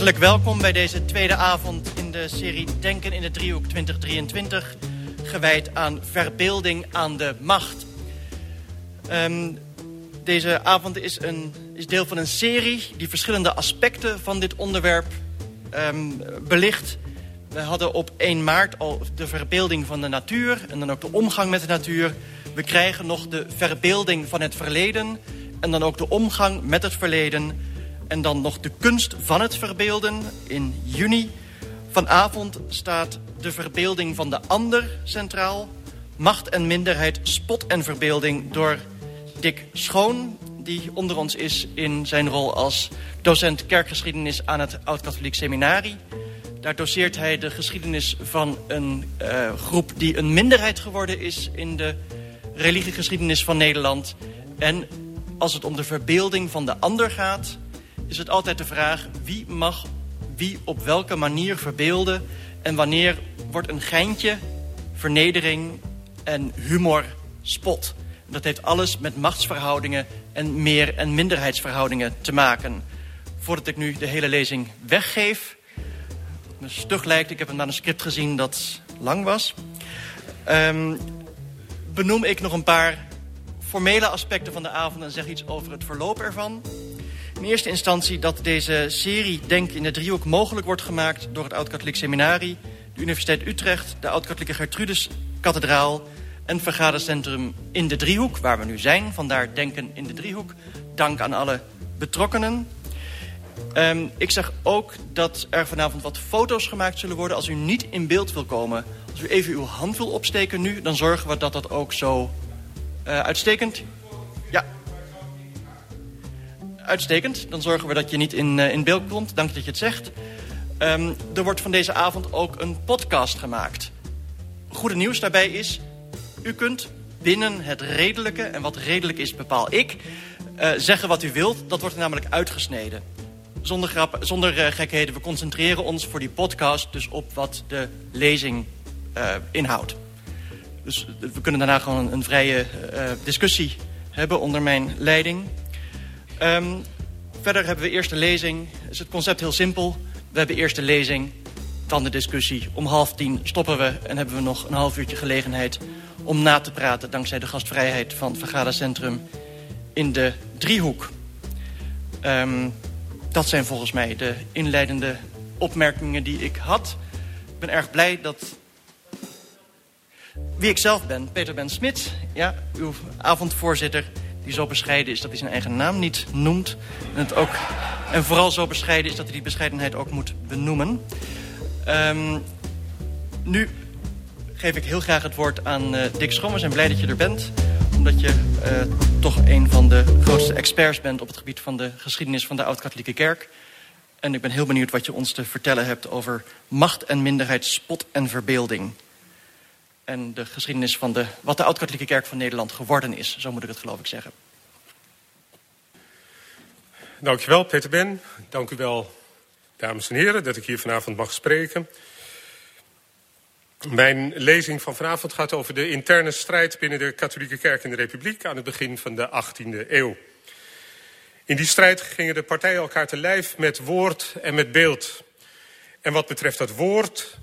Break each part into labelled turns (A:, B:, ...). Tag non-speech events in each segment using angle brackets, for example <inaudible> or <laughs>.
A: Hartelijk welkom bij deze tweede avond in de serie Denken in de Driehoek 2023. Gewijd aan verbeelding aan de macht. Um, deze avond is, een, is deel van een serie die verschillende aspecten van dit onderwerp um, belicht. We hadden op 1 maart al de verbeelding van de natuur en dan ook de omgang met de natuur. We krijgen nog de verbeelding van het verleden en dan ook de omgang met het verleden. En dan nog de kunst van het verbeelden in juni. Vanavond staat de verbeelding van de ander centraal. Macht en minderheid, spot en verbeelding door Dick Schoon... die onder ons is in zijn rol als docent kerkgeschiedenis aan het Oud-Katholiek Seminarie. Daar doseert hij de geschiedenis van een uh, groep die een minderheid geworden is... in de religiegeschiedenis van Nederland. En als het om de verbeelding van de ander gaat... is het altijd de vraag wie mag wie op welke manier verbeelden... en wanneer wordt een geintje, vernedering en humor spot... Dat heeft alles met machtsverhoudingen en meer- en minderheidsverhoudingen te maken. Voordat ik nu de hele lezing weggeef... me stug lijkt, ik heb naar een script gezien dat lang was... Um, benoem ik nog een paar formele aspecten van de avond... en zeg iets over het verloop ervan. In eerste instantie dat deze serie Denk in de Driehoek mogelijk wordt gemaakt... door het Oud-Katholiek Seminarie, de Universiteit Utrecht... de Oud-Katholieke Gertrudus Kathedraal een vergadercentrum in de Driehoek, waar we nu zijn. Vandaar Denken in de Driehoek. Dank aan alle betrokkenen. Um, ik zeg ook dat er vanavond wat foto's gemaakt zullen worden. Als u niet in beeld wil komen, als u even uw hand wil opsteken nu... dan zorgen we dat dat ook zo uh, uitstekend... Ja. Uitstekend. Dan zorgen we dat je niet in, uh, in beeld komt. Dank dat je het zegt. Um, er wordt van deze avond ook een podcast gemaakt. Goede nieuws daarbij is... U kunt binnen het redelijke, en wat redelijk is bepaal ik... Uh, zeggen wat u wilt, dat wordt namelijk uitgesneden. Zonder, grap, zonder uh, gekheden, we concentreren ons voor die podcast... dus op wat de lezing inhoudt. Dus we kunnen daarna gewoon een vrije discussie hebben onder mijn leiding. Um, verder hebben we eerst de lezing. Is het concept heel simpel. We hebben eerst de lezing, dan de discussie. Om half tien stoppen we en hebben we nog een half uurtje gelegenheid om na te praten... dankzij de gastvrijheid van het vergadercentrum in de Driehoek. Um, dat zijn volgens mij de inleidende opmerkingen die ik had. Ik ben erg blij dat... Wie ik zelf ben, Peter Ben Smit, ja, uw avondvoorzitter... die zo bescheiden is dat hij zijn eigen naam niet noemt. En, het ook, en vooral zo bescheiden is dat hij die bescheidenheid ook moet benoemen. Um, nu geef ik heel graag het woord aan uh, Dick Schom. We zijn blij dat je er bent. Omdat je uh, toch een van de grootste experts bent op het gebied van de geschiedenis van de Oud-Katholieke Kerk. En ik ben heel benieuwd wat je ons te vertellen hebt over macht en minderheid, spot en verbeelding. En de geschiedenis van de, wat de Oud-Katholieke Kerk van Nederland geworden is. Zo moet ik het geloof ik zeggen.
B: Dankjewel Peter Ben. Dank u wel dames en heren dat ik hier vanavond mag spreken. Mijn lezing van vanavond gaat over de interne strijd binnen de katholieke kerk in de republiek aan het begin van de 18e eeuw. In die strijd gingen de partijen elkaar te lijf met woord en met beeld. En wat betreft dat woord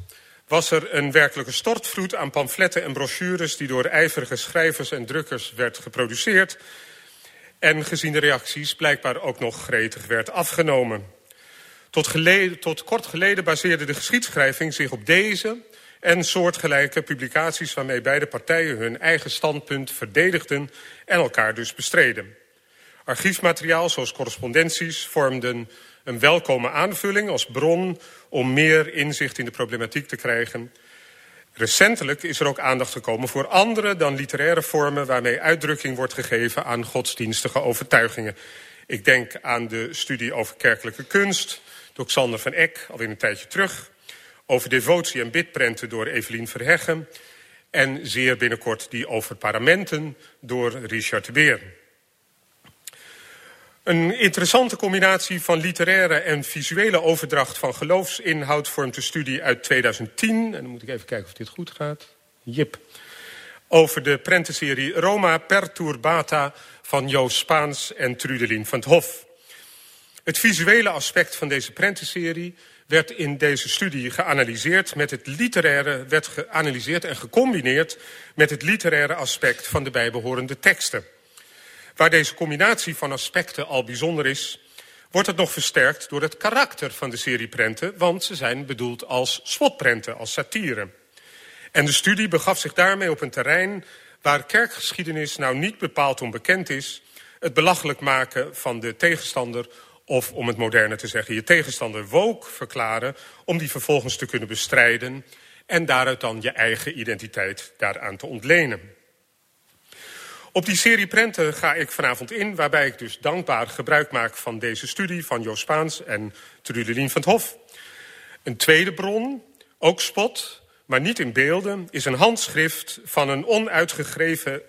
B: was er een werkelijke stortvloed aan pamfletten en brochures die door ijverige schrijvers en drukkers werd geproduceerd en gezien de reacties blijkbaar ook nog gretig werd afgenomen. Tot, geleden, tot kort geleden baseerde de geschiedschrijving zich op deze en soortgelijke publicaties waarmee beide partijen hun eigen standpunt verdedigden en elkaar dus bestreden. Archiefmateriaal zoals correspondenties vormden een welkome aanvulling als bron om meer inzicht in de problematiek te krijgen. Recentelijk is er ook aandacht gekomen voor andere dan literaire vormen waarmee uitdrukking wordt gegeven aan godsdienstige overtuigingen. Ik denk aan de studie over kerkelijke kunst door Xander van Eck, alweer een tijdje terug over devotie en bidprenten door Evelien Verheggen... en zeer binnenkort die over paramenten door Richard Beer. Een interessante combinatie van literaire en visuele overdracht van geloofsinhoud vormt de studie uit 2010. En dan moet ik even kijken of dit goed gaat. Jip. Over de prentenserie Roma Perturbata van Joost Spaans en Trudelien van het Hof. Het visuele aspect van deze prentenserie werd in deze studie geanalyseerd met het literaire, werd geanalyseerd en gecombineerd met het literaire aspect van de bijbehorende teksten. Waar deze combinatie van aspecten al bijzonder is, wordt het nog versterkt door het karakter van de serie prenten, want ze zijn bedoeld als spotprenten, als satire. En de studie begaf zich daarmee op een terrein waar kerkgeschiedenis nou niet bepaald onbekend is, het belachelijk maken van de tegenstander of om het moderne te zeggen, je tegenstander woke verklaren om die vervolgens te kunnen bestrijden en daaruit dan je eigen identiteit daaraan te ontlenen. Op die serie prenten ga ik vanavond in, waarbij ik dus dankbaar gebruik maak van deze studie van Joost Spaans en Trudelien van het Hof. Een tweede bron, ook spot, maar niet in beelden, is een handschrift van een onuitgegeven,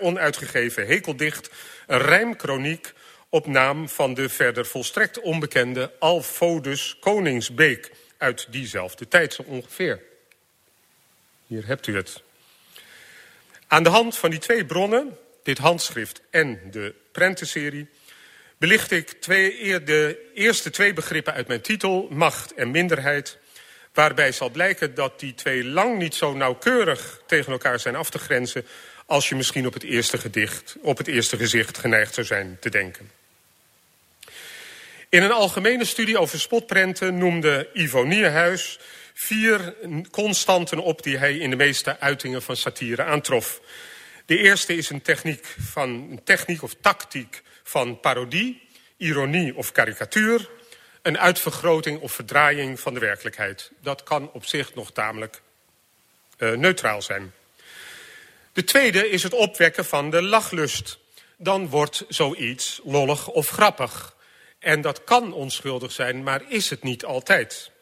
B: onuitgegeven hekeldicht, een rijmkroniek op naam van de verder volstrekt onbekende Alfodus Koningsbeek uit diezelfde tijd zo ongeveer. Hier hebt u het. Aan de hand van die twee bronnen, dit handschrift en de prentenserie, belicht ik twee, de eerste twee begrippen uit mijn titel, macht en minderheid, waarbij zal blijken dat die twee lang niet zo nauwkeurig tegen elkaar zijn af te grenzen als je misschien op het eerste gedicht, op het eerste gezicht geneigd zou zijn te denken. In een algemene studie over spotprenten noemde Ivo Nierhuis vier constanten op die hij in de meeste uitingen van satire aantrof. De eerste is een techniek, van, een techniek of tactiek van parodie, ironie of karikatuur. Een uitvergroting of verdraaiing van de werkelijkheid. Dat kan op zich nog tamelijk uh, neutraal zijn. De tweede is het opwekken van de lachlust. Dan wordt zoiets lollig of grappig. En dat kan onschuldig zijn, maar is het niet altijd.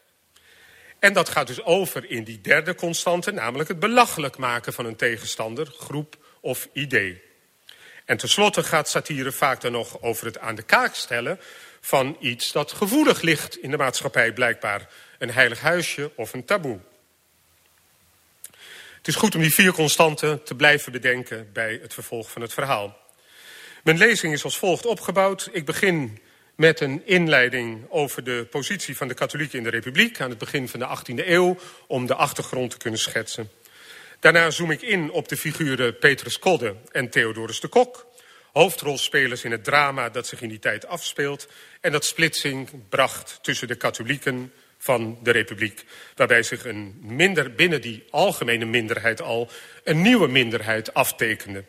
B: En dat gaat dus over in die derde constante, namelijk het belachelijk maken van een tegenstander, groep of idee. En tenslotte gaat satire vaak dan nog over het aan de kaak stellen van iets dat gevoelig ligt in de maatschappij, blijkbaar een heilig huisje of een taboe. Het is goed om die vier constanten te blijven bedenken bij het vervolg van het verhaal. Mijn lezing is als volgt opgebouwd. Ik begin met een inleiding over de positie van de katholieken in de republiek aan het begin van de 18e eeuw, om de achtergrond te kunnen schetsen. Daarna zoom ik in op de figuren Petrus Kodde en Theodorus de Kok, hoofdrolspelers in het drama dat zich in die tijd afspeelt en dat splitsing bracht tussen de katholieken van de republiek, waarbij zich een minder, binnen die algemene minderheid al een nieuwe minderheid aftekende.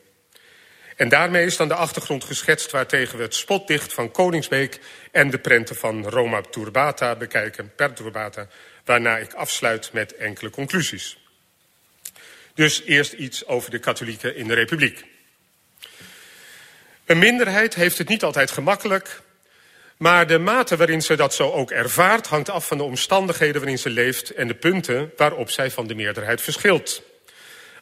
B: En daarmee is dan de achtergrond geschetst waartegen we het spotdicht van Koningsbeek en de prenten van Roma Turbata bekijken, per Turbata, waarna ik afsluit met enkele conclusies. Dus eerst iets over de katholieken in de republiek. Een minderheid heeft het niet altijd gemakkelijk, maar de mate waarin ze dat zo ook ervaart hangt af van de omstandigheden waarin ze leeft en de punten waarop zij van de meerderheid verschilt.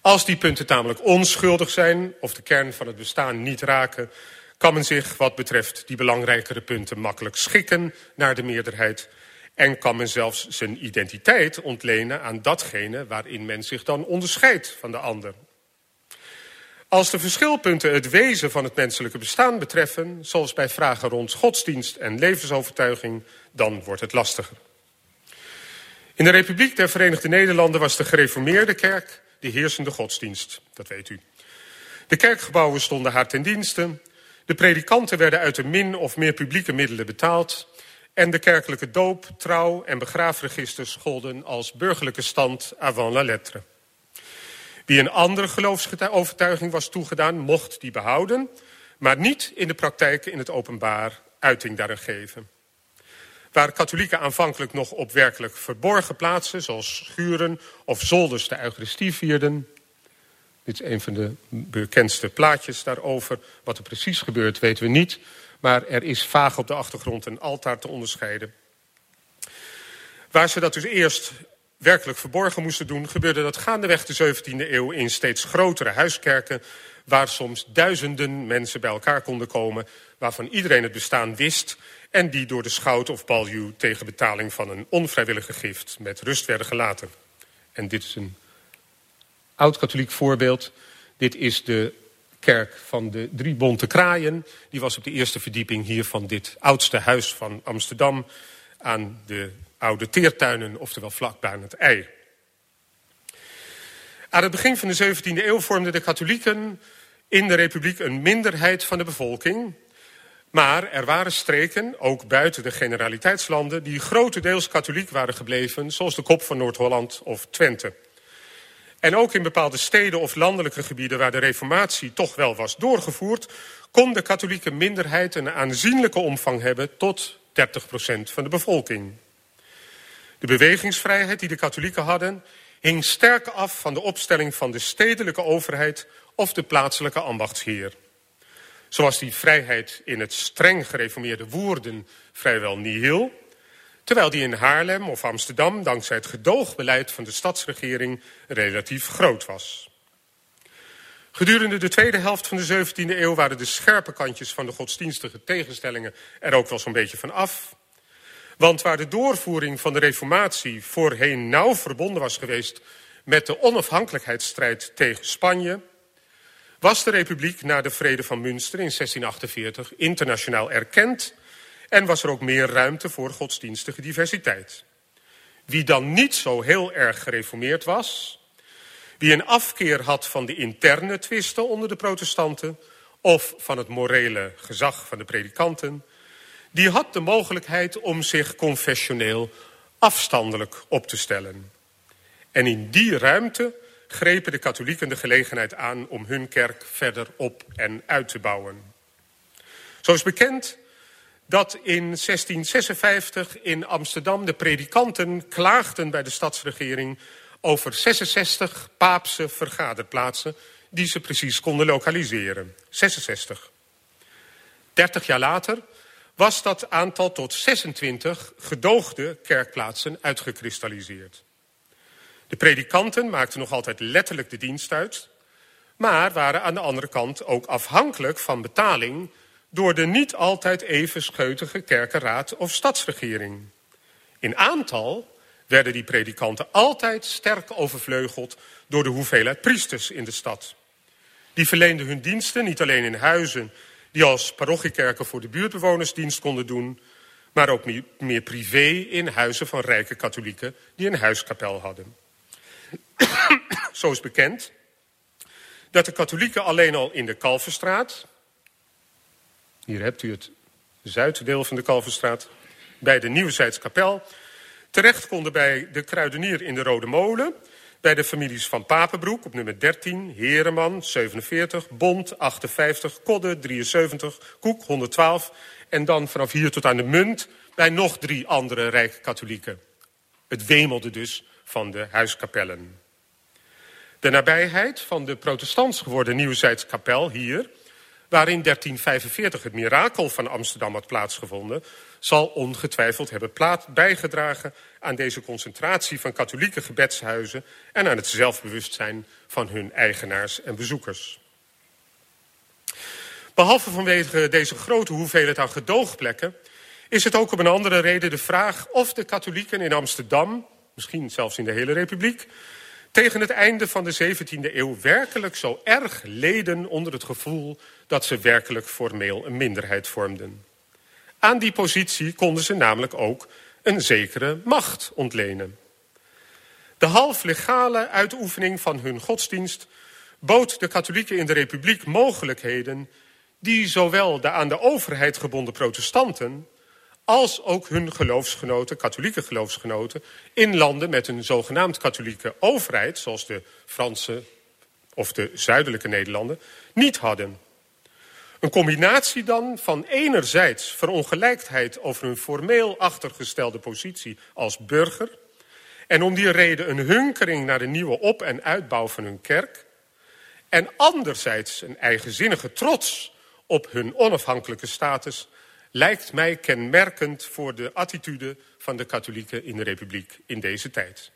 B: Als die punten tamelijk onschuldig zijn of de kern van het bestaan niet raken, kan men zich wat betreft die belangrijkere punten makkelijk schikken naar de meerderheid en kan men zelfs zijn identiteit ontlenen aan datgene waarin men zich dan onderscheidt van de ander. Als de verschilpunten het wezen van het menselijke bestaan betreffen, zoals bij vragen rond godsdienst en levensovertuiging, dan wordt het lastiger. In de Republiek der Verenigde Nederlanden was de gereformeerde kerk de heersende godsdienst, dat weet u. De kerkgebouwen stonden haar ten dienste, de predikanten werden uit de min of meer publieke middelen betaald en de kerkelijke doop, trouw en begraafregisters golden als burgerlijke stand avant la lettre. Wie een andere geloofsovertuiging was toegedaan, mocht die behouden, maar niet in de praktijk in het openbaar uiting daaraan geven. Waar katholieken aanvankelijk nog op werkelijk verborgen plaatsen, zoals schuren of zolders de Eucharistie vierden. Dit is een van de bekendste plaatjes daarover. Wat er precies gebeurt weten we niet, maar er is vaag op de achtergrond een altaar te onderscheiden. Waar ze dat dus eerst werkelijk verborgen moesten doen, gebeurde dat gaandeweg de 17e eeuw in steeds grotere huiskerken, waar soms duizenden mensen bij elkaar konden komen, waarvan iedereen het bestaan wist en die door de schout of baljuw tegen betaling van een onvrijwillige gift met rust werden gelaten. En dit is een oud-katholiek voorbeeld. Dit is de kerk van de Drie Bonte Kraaien. Die was op de eerste verdieping hier van dit oudste huis van Amsterdam... aan de oude teertuinen, oftewel vlak aan het ei. Aan het begin van de 17e eeuw vormden de katholieken in de republiek een minderheid van de bevolking. Maar er waren streken, ook buiten de generaliteitslanden, die grotendeels katholiek waren gebleven, zoals de kop van Noord-Holland of Twente. En ook in bepaalde steden of landelijke gebieden waar de reformatie toch wel was doorgevoerd, kon de katholieke minderheid een aanzienlijke omvang hebben tot 30% van de bevolking. De bewegingsvrijheid die de katholieken hadden, hing sterk af van de opstelling van de stedelijke overheid of de plaatselijke ambachtsheer. Zoals die vrijheid in het streng gereformeerde Woerden vrijwel nihil, terwijl die in Haarlem of Amsterdam dankzij het gedoogbeleid van de stadsregering relatief groot was. Gedurende de tweede helft van de 17e eeuw waren de scherpe kantjes van de godsdienstige tegenstellingen er ook wel zo'n beetje van af. Want waar de doorvoering van de reformatie voorheen nauw verbonden was geweest met de onafhankelijkheidsstrijd tegen Spanje, was de republiek na de vrede van Münster in 1648 internationaal erkend en was er ook meer ruimte voor godsdienstige diversiteit. Wie dan niet zo heel erg gereformeerd was, wie een afkeer had van de interne twisten onder de protestanten of van het morele gezag van de predikanten, die had de mogelijkheid om zich confessioneel afstandelijk op te stellen. En in die ruimte grepen de katholieken de gelegenheid aan om hun kerk verder op en uit te bouwen. Zo is bekend dat in 1656 in Amsterdam de predikanten klaagden bij de stadsregering over 66 paapse vergaderplaatsen die ze precies konden lokaliseren. 66. 30 jaar later was dat aantal tot 26 gedoogde kerkplaatsen uitgekristalliseerd. De predikanten maakten nog altijd letterlijk de dienst uit, maar waren aan de andere kant ook afhankelijk van betaling door de niet altijd even scheutige kerkenraad of stadsregering. In aantal werden die predikanten altijd sterk overvleugeld door de hoeveelheid priesters in de stad. Die verleenden hun diensten niet alleen in huizen die als parochiekerken voor de buurtbewoners dienst konden doen, maar ook meer privé in huizen van rijke katholieken die een huiskapel hadden. <coughs> Zo is bekend dat de katholieken alleen al in de Kalverstraat, hier hebt u het zuiddeel van de Kalverstraat, bij de Nieuwezijds terecht konden bij de kruidenier in de Rode Molen, bij de families van Papenbroek op nummer 13, Hereman 47, Bond 58, Kodde 73, Koek 112 en dan vanaf hier tot aan de Munt bij nog drie andere rijke katholieken. Het wemelde dus van de huiskapellen. De nabijheid van de protestants geworden Nieuwzijdskapel hier, waarin 1345 het mirakel van Amsterdam had plaatsgevonden, zal ongetwijfeld hebben bijgedragen aan deze concentratie van katholieke gebedshuizen en aan het zelfbewustzijn van hun eigenaars en bezoekers. Behalve vanwege deze grote hoeveelheid aan gedoogplekken, is het ook om een andere reden de vraag of de katholieken in Amsterdam, misschien zelfs in de hele republiek, tegen het einde van de 17e eeuw werkelijk zo erg leden onder het gevoel dat ze werkelijk formeel een minderheid vormden. Aan die positie konden ze namelijk ook een zekere macht ontlenen. De half legale uitoefening van hun godsdienst bood de katholieken in de republiek mogelijkheden die zowel de aan de overheid gebonden protestanten als ook hun geloofsgenoten, katholieke geloofsgenoten, in landen met een zogenaamd katholieke overheid, zoals de Franse of de zuidelijke Nederlanden, niet hadden. Een combinatie dan van enerzijds verongelijkheid over hun formeel achtergestelde positie als burger en om die reden een hunkering naar de nieuwe op- en uitbouw van hun kerk en anderzijds een eigenzinnige trots op hun onafhankelijke status lijkt mij kenmerkend voor de attitude van de katholieken in de republiek in deze tijd.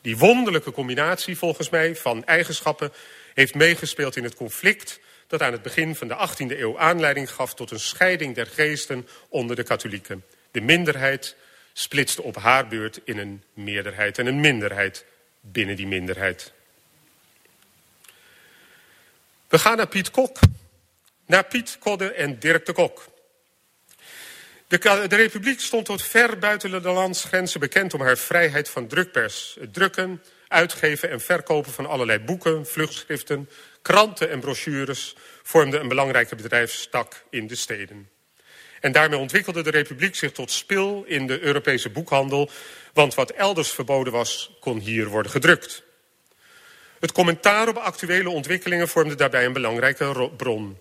B: Die wonderlijke combinatie volgens mij van eigenschappen heeft meegespeeld in het conflict dat aan het begin van de 18e eeuw aanleiding gaf tot een scheiding der geesten onder de katholieken. De minderheid splitste op haar beurt in een meerderheid en een minderheid binnen die minderheid. We gaan naar Piet Kok. Naar Piet Kodde en Dirk de Kok. De, Republiek stond tot ver buiten de landsgrenzen bekend om haar vrijheid van drukpers. Het drukken, uitgeven en verkopen van allerlei boeken, vluchtschriften, kranten en brochures vormde een belangrijke bedrijfstak in de steden. En daarmee ontwikkelde de Republiek zich tot spil in de Europese boekhandel, want wat elders verboden was, kon hier worden gedrukt. Het commentaar op actuele ontwikkelingen vormde daarbij een belangrijke bron.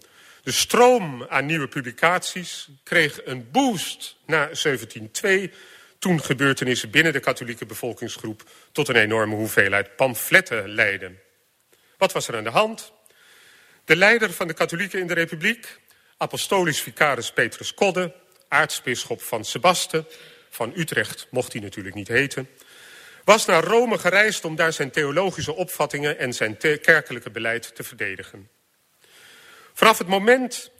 B: De stroom aan nieuwe publicaties kreeg een boost na 1702, toen gebeurtenissen binnen de katholieke bevolkingsgroep tot een enorme hoeveelheid pamfletten leidden. Wat was er aan de hand? De leider van de katholieken in de republiek, apostolisch vicaris Petrus Kodde, aartsbisschop van Sebaste, van Utrecht mocht hij natuurlijk niet heten, was naar Rome gereisd om daar zijn theologische opvattingen en zijn kerkelijke beleid te verdedigen. Vanaf het moment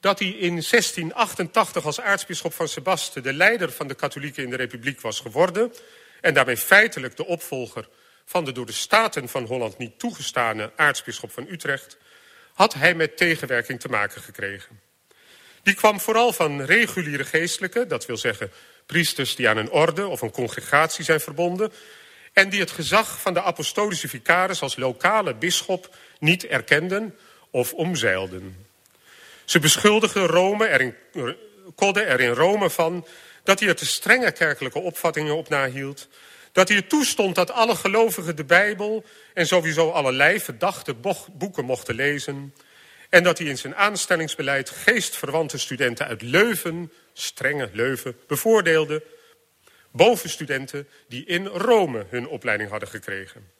B: dat hij in 1688 als aartsbisschop van Sebaste de leider van de katholieken in de republiek was geworden en daarmee feitelijk de opvolger van de door de Staten van Holland niet toegestane aartsbisschop van Utrecht, had hij met tegenwerking te maken gekregen. Die kwam vooral van reguliere geestelijken, dat wil zeggen priesters die aan een orde of een congregatie zijn verbonden, en die het gezag van de apostolische vicaris als lokale bisschop niet erkenden of omzeilden. Ze beschuldigden Rome er in, er in Rome van dat hij er te strenge kerkelijke opvattingen op nahield, dat hij toestond dat alle gelovigen de Bijbel en sowieso allerlei verdachte boeken mochten lezen, en dat hij in zijn aanstellingsbeleid geestverwante studenten uit Leuven, strenge Leuven, bevoordeelde boven studenten die in Rome hun opleiding hadden gekregen.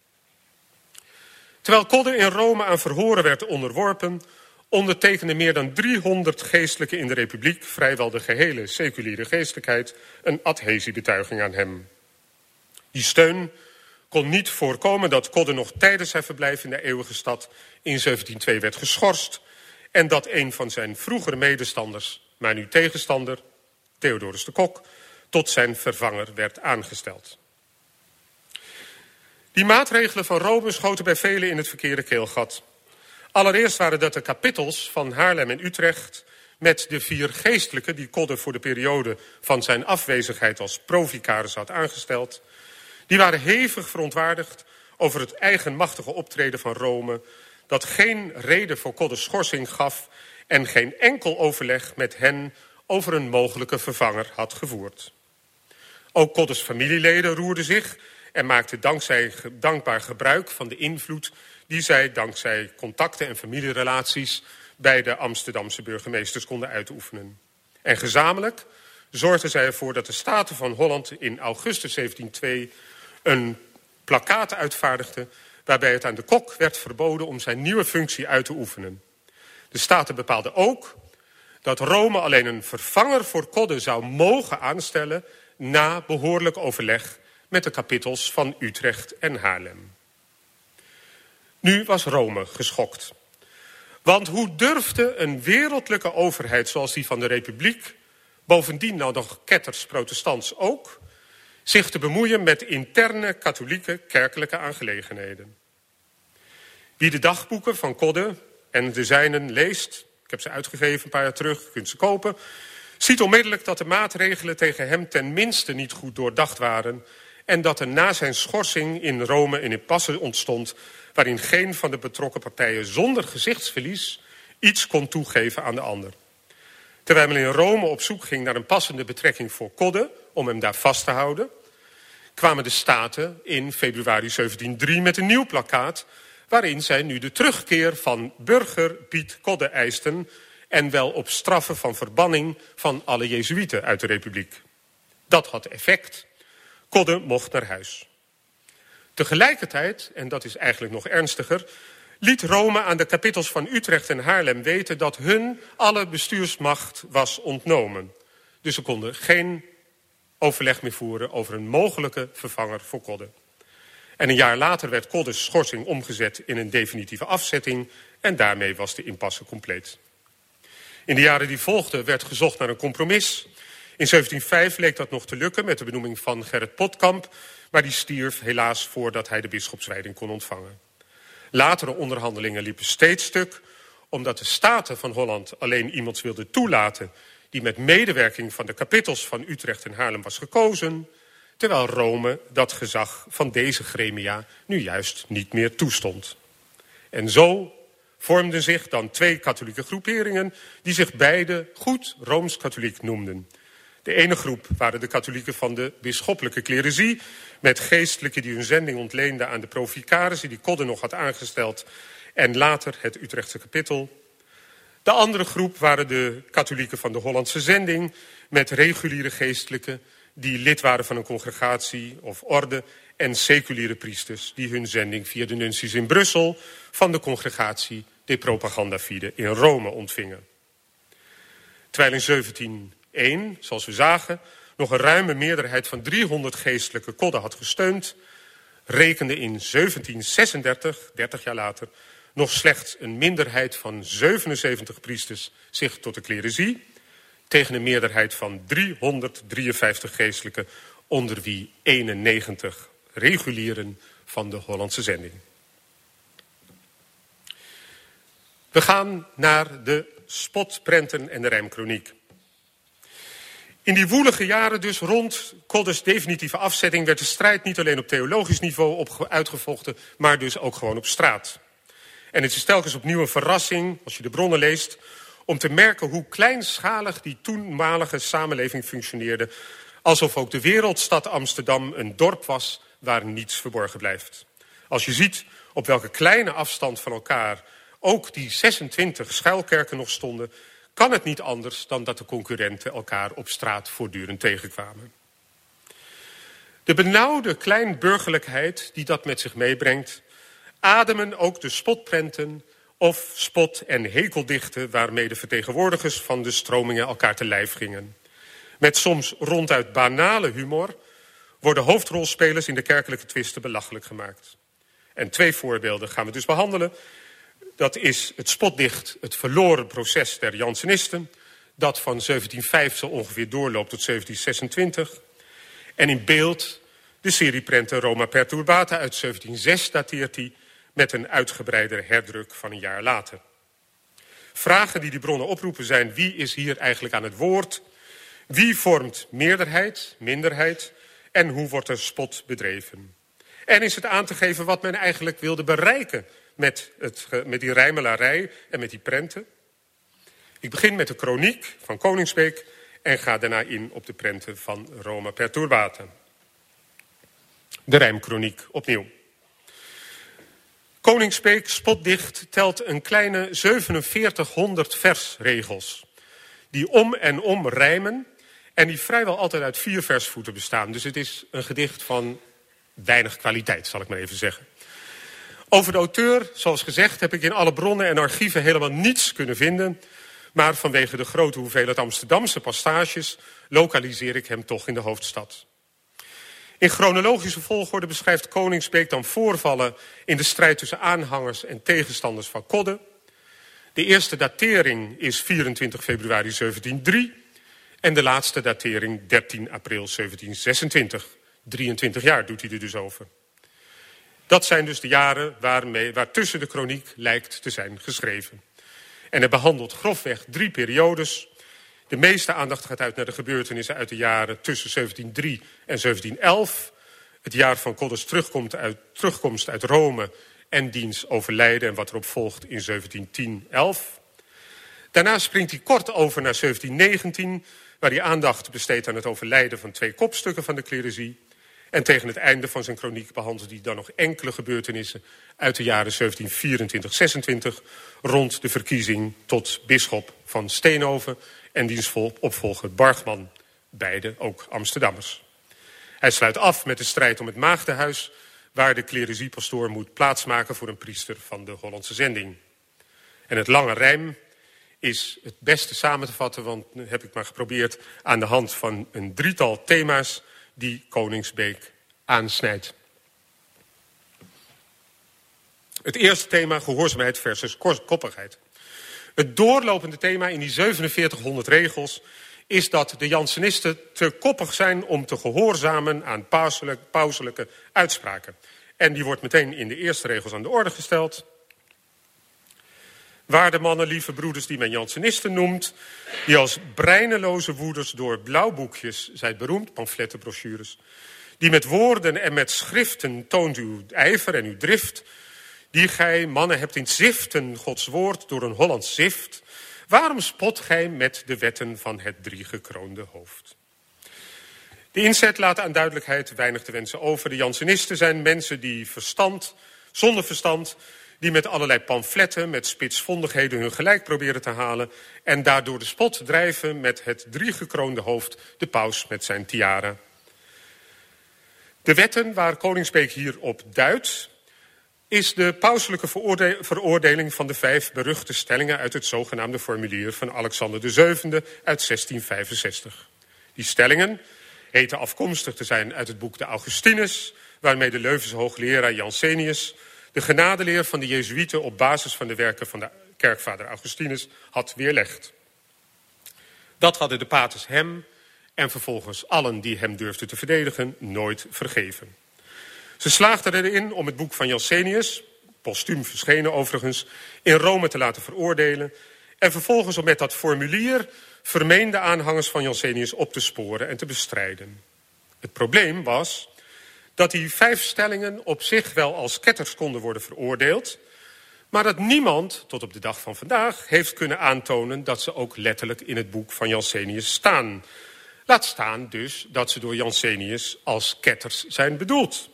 B: Terwijl Kodde in Rome aan verhoren werd onderworpen, ondertekende meer dan 300 geestelijken in de republiek, vrijwel de gehele seculiere geestelijkheid, een adhesiebetuiging aan hem. Die steun kon niet voorkomen dat Kodde nog tijdens zijn verblijf in de eeuwige stad in 1702 werd geschorst en dat een van zijn vroegere medestanders, maar nu tegenstander, Theodorus de Kok, tot zijn vervanger werd aangesteld. Die maatregelen van Rome schoten bij velen in het verkeerde keelgat. Allereerst waren dat de kapittels van Haarlem en Utrecht met de vier geestelijken die Kodde voor de periode van zijn afwezigheid als provicaris had aangesteld. Die waren hevig verontwaardigd over het eigenmachtige optreden van Rome dat geen reden voor Koddes schorsing gaf en geen enkel overleg met hen over een mogelijke vervanger had gevoerd. Ook Koddes familieleden roerden zich en maakten dankzij dankbaar gebruik van de invloed die zij dankzij contacten en familierelaties bij de Amsterdamse burgemeesters konden uitoefenen. En gezamenlijk zorgden zij ervoor dat de Staten van Holland in augustus 1702 een plakkaat uitvaardigde waarbij het aan de kok werd verboden om zijn nieuwe functie uit te oefenen. De Staten bepaalden ook dat Rome alleen een vervanger voor Kodde zou mogen aanstellen na behoorlijk overleg met de kapittels van Utrecht en Haarlem. Nu was Rome geschokt. Want hoe durfde een wereldlijke overheid zoals die van de Republiek, bovendien nou nog ketters protestants ook, zich te bemoeien met interne katholieke kerkelijke aangelegenheden? Wie de dagboeken van Kodde en de zijnen leest, ik heb ze uitgegeven een paar jaar terug, kunt ze kopen, ziet onmiddellijk dat de maatregelen tegen hem ten minste niet goed doordacht waren en dat er na zijn schorsing in Rome een impasse ontstond waarin geen van de betrokken partijen zonder gezichtsverlies iets kon toegeven aan de ander. Terwijl men in Rome op zoek ging naar een passende betrekking voor Kodde om hem daar vast te houden, kwamen de Staten in februari 1703 met een nieuw plakkaat waarin zij nu de terugkeer van burger Piet Kodde eisten en wel op straffen van verbanning van alle Jezuïeten uit de republiek. Dat had effect. Kodde mocht naar huis. Tegelijkertijd, en dat is eigenlijk nog ernstiger, liet Rome aan de kapittels van Utrecht en Haarlem weten dat hun alle bestuursmacht was ontnomen. Dus ze konden geen overleg meer voeren over een mogelijke vervanger voor Kodde. En een jaar later werd Koddes schorsing omgezet in een definitieve afzetting en daarmee was de impasse compleet. In de jaren die volgden werd gezocht naar een compromis. In 1705 leek dat nog te lukken met de benoeming van Gerrit Potkamp, maar die stierf helaas voordat hij de bisschopswijding kon ontvangen. Latere onderhandelingen liepen steeds stuk, omdat de Staten van Holland alleen iemand wilden toelaten die met medewerking van de kapittels van Utrecht en Haarlem was gekozen, terwijl Rome dat gezag van deze gremia nu juist niet meer toestond. En zo vormden zich dan twee katholieke groeperingen die zich beide goed Rooms-katholiek noemden. De ene groep waren de katholieken van de bisschoppelijke cleresie, met geestelijken die hun zending ontleenden aan de provicaris die Kodde nog had aangesteld en later het Utrechtse kapittel. De andere groep waren de katholieken van de Hollandse zending, met reguliere geestelijken die lid waren van een congregatie of orde en seculiere priesters die hun zending via de nunties in Brussel van de congregatie de propaganda fide in Rome ontvingen. Terwijl in 1701, zoals we zagen, nog een ruime meerderheid van 300 geestelijke kodden had gesteund, rekende in 1736, 30 jaar later, nog slechts een minderheid van 77 priesters zich tot de cleresie, tegen een meerderheid van 353 geestelijken, onder wie 91 regulieren van de Hollandse zending. We gaan naar de spotprenten en de rijmkroniek. In die woelige jaren dus rond Koddes definitieve afzetting... werd de strijd niet alleen op theologisch niveau uitgevochten... maar dus ook gewoon op straat. En het is telkens opnieuw een verrassing, als je de bronnen leest... om te merken hoe kleinschalig die toenmalige samenleving functioneerde... alsof ook de wereldstad Amsterdam een dorp was waar niets verborgen blijft. Als je ziet op welke kleine afstand van elkaar ook die 26 schuilkerken nog stonden... kan het niet anders dan dat de concurrenten elkaar op straat voortdurend tegenkwamen. De benauwde kleinburgerlijkheid die dat met zich meebrengt... ademen ook de spotprenten of spot- en hekeldichten... waarmee de vertegenwoordigers van de stromingen elkaar te lijf gingen. Met soms ronduit banale humor worden hoofdrolspelers in de kerkelijke twisten belachelijk gemaakt. En twee voorbeelden gaan we dus behandelen. Dat is het spotdicht, het verloren proces der Jansenisten... dat van 1705 zo ongeveer doorloopt tot 1726. En in beeld de serieprenten Roma Perturbata uit 1706 dateert die... met een uitgebreider herdruk van een jaar later. Vragen die die bronnen oproepen zijn... wie is hier eigenlijk aan het woord? Wie vormt meerderheid, minderheid? En hoe wordt er spot bedreven? En is het aan te geven wat men eigenlijk wilde bereiken met, het, met die rijmelarij en met die prenten. Ik begin met de kroniek van Koningsbeek en ga daarna in op de prenten van Roma Perturbata. De rijmkroniek opnieuw. Koningsbeek, spotdicht, telt een kleine 4700 versregels. Die om en om rijmen en die vrijwel altijd uit vier versvoeten bestaan. Dus het is een gedicht van weinig kwaliteit, zal ik maar even zeggen. Over de auteur, zoals gezegd, heb ik in alle bronnen en archieven helemaal niets kunnen vinden. Maar vanwege de grote hoeveelheid Amsterdamse passages lokaliseer ik hem toch in de hoofdstad. In chronologische volgorde beschrijft Koningsbeek dan voorvallen in de strijd tussen aanhangers en tegenstanders van Kodde. De eerste datering is 24 februari 1703 en de laatste datering 13 april 1726. 23 jaar doet hij er dus over. Dat zijn dus de jaren waarmee, waartussen de kroniek lijkt te zijn geschreven. En het behandelt grofweg drie periodes. De meeste aandacht gaat uit naar de gebeurtenissen uit de jaren tussen 1703 en 1711. Het jaar van Koddes terugkomst uit, terugkomst uit Rome en diens overlijden en wat erop volgt in 1710-11. Daarna springt hij kort over naar 1719, waar hij aandacht besteedt aan het overlijden van twee kopstukken van de cleresie. En tegen het einde van zijn kroniek behandelt hij dan nog enkele gebeurtenissen uit de jaren 1724-26 rond de verkiezing tot bisschop van Steenhoven en diens opvolger Bargman, beide ook Amsterdammers. Hij sluit af met de strijd om het maagdenhuis, waar de clerisiepastoor moet plaatsmaken voor een priester van de Hollandse zending. En het lange rijm is het beste samen te vatten, want heb ik maar geprobeerd aan de hand van een drietal thema's die Koningsbeek aansnijdt. Het eerste thema, gehoorzaamheid versus koppigheid. Het doorlopende thema in die 4700 regels is dat de Jansenisten te koppig zijn om te gehoorzamen aan pauselijke uitspraken. En die wordt meteen in de eerste regels aan de orde gesteld. Waarde mannen, lieve broeders, die men Jansenisten noemt... die als breineloze woeders door blauwboekjes, zijt beroemd, pamfletten, brochures... die met woorden en met schriften toont uw ijver en uw drift... die gij, mannen, hebt in ziften Gods woord door een Hollands zift... waarom spot gij met de wetten van het driegekroonde hoofd? De inzet laat aan duidelijkheid weinig te wensen over. De Jansenisten zijn mensen die verstand, zonder verstand die met allerlei pamfletten, met spitsvondigheden hun gelijk proberen te halen en daardoor de spot drijven met het driegekroonde hoofd, de paus met zijn tiara. De wetten waar Koningsbeek hier op duidt, is de pauselijke veroordeling van de vijf beruchte stellingen uit het zogenaamde formulier van Alexander VII uit 1665. Die stellingen heten afkomstig te zijn uit het boek de Augustinus, waarmee de Leuvense hoogleraar Jansenius de genadeleer van de Jezuïeten op basis van de werken van de kerkvader Augustinus had weerlegd. Dat hadden de paters hem en vervolgens allen die hem durfden te verdedigen nooit vergeven. Ze slaagden erin om het boek van Jansenius, postuum verschenen overigens, in Rome te laten veroordelen en vervolgens om met dat formulier vermeende aanhangers van Jansenius op te sporen en te bestrijden. Het probleem was dat die vijf stellingen op zich wel als ketters konden worden veroordeeld, maar dat niemand tot op de dag van vandaag heeft kunnen aantonen dat ze ook letterlijk in het boek van Jansenius staan. Laat staan dus dat ze door Jansenius als ketters zijn bedoeld.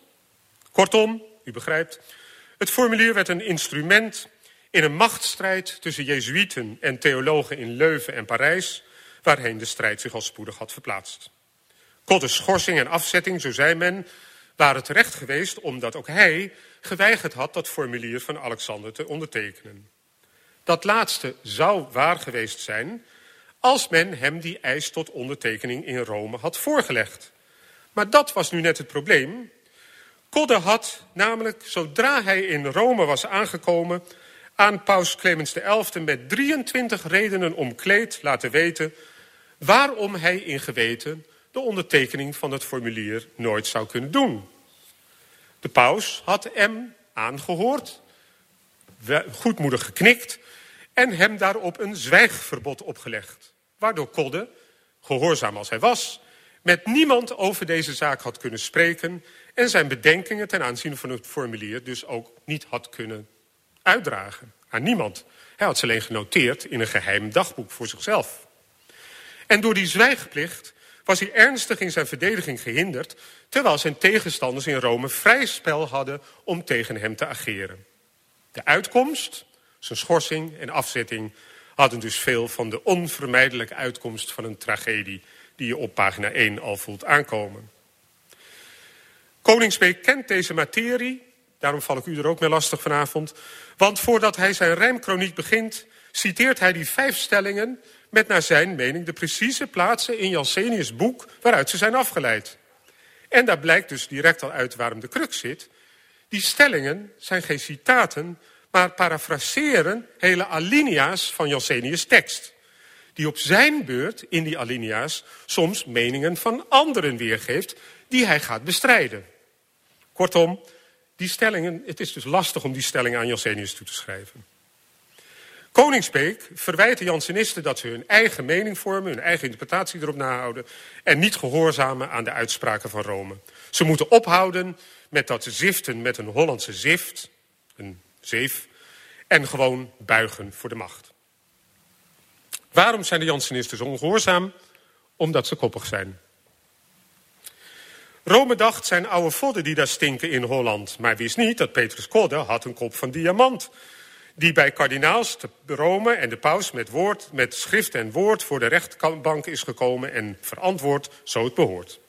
B: Kortom, u begrijpt, het formulier werd een instrument in een machtsstrijd tussen Jezuïeten en theologen in Leuven en Parijs, waarheen de strijd zich al spoedig had verplaatst. Koddes schorsing en afzetting, zo zei men, waren terecht geweest omdat ook hij geweigerd had dat formulier van Alexander te ondertekenen. Dat laatste zou waar geweest zijn als men hem die eis tot ondertekening in Rome had voorgelegd. Maar dat was nu net het probleem. Kodde had namelijk, zodra hij in Rome was aangekomen, aan paus Clemens XI met 23 redenen omkleed laten weten waarom hij in geweten de ondertekening van het formulier nooit zou kunnen doen. De paus had hem aangehoord, goedmoedig geknikt en hem daarop een zwijgverbod opgelegd. Waardoor Kodde, gehoorzaam als hij was, met niemand over deze zaak had kunnen spreken en zijn bedenkingen ten aanzien van het formulier dus ook niet had kunnen uitdragen aan niemand. Hij had ze alleen genoteerd in een geheim dagboek voor zichzelf. En door die zwijgplicht was hij ernstig in zijn verdediging gehinderd, terwijl zijn tegenstanders in Rome vrij spel hadden om tegen hem te ageren. De uitkomst, zijn schorsing en afzetting, hadden dus veel van de onvermijdelijke uitkomst van een tragedie die je op pagina 1 al voelt aankomen. Koningsbeek kent deze materie, daarom val ik u er ook mee lastig vanavond, want voordat hij zijn rijmkroniek begint, citeert hij die vijf stellingen met naar zijn mening de precieze plaatsen in Jansenius' boek waaruit ze zijn afgeleid. En daar blijkt dus direct al uit waarom de crux zit. Die stellingen zijn geen citaten, maar parafraseren hele alinea's van Jansenius' tekst. Die op zijn beurt in die alinea's soms meningen van anderen weergeeft die hij gaat bestrijden. Kortom, die stellingen, het is dus lastig om die stellingen aan Jansenius toe te schrijven. Koningsbeek verwijt de Jansenisten dat ze hun eigen mening vormen, hun eigen interpretatie erop nahouden en niet gehoorzamen aan de uitspraken van Rome. Ze moeten ophouden met dat ziften met een Hollandse zift, een zeef, en gewoon buigen voor de macht. Waarom zijn de Jansenisten zo ongehoorzaam? Omdat ze koppig zijn. Rome dacht zijn oude vodden die daar stinken in Holland, maar wist niet dat Petrus Kodde had een kop van diamant die bij kardinaals te Rome en de paus met, woord, met schrift en woord voor de rechtbank is gekomen en verantwoord zo het behoort.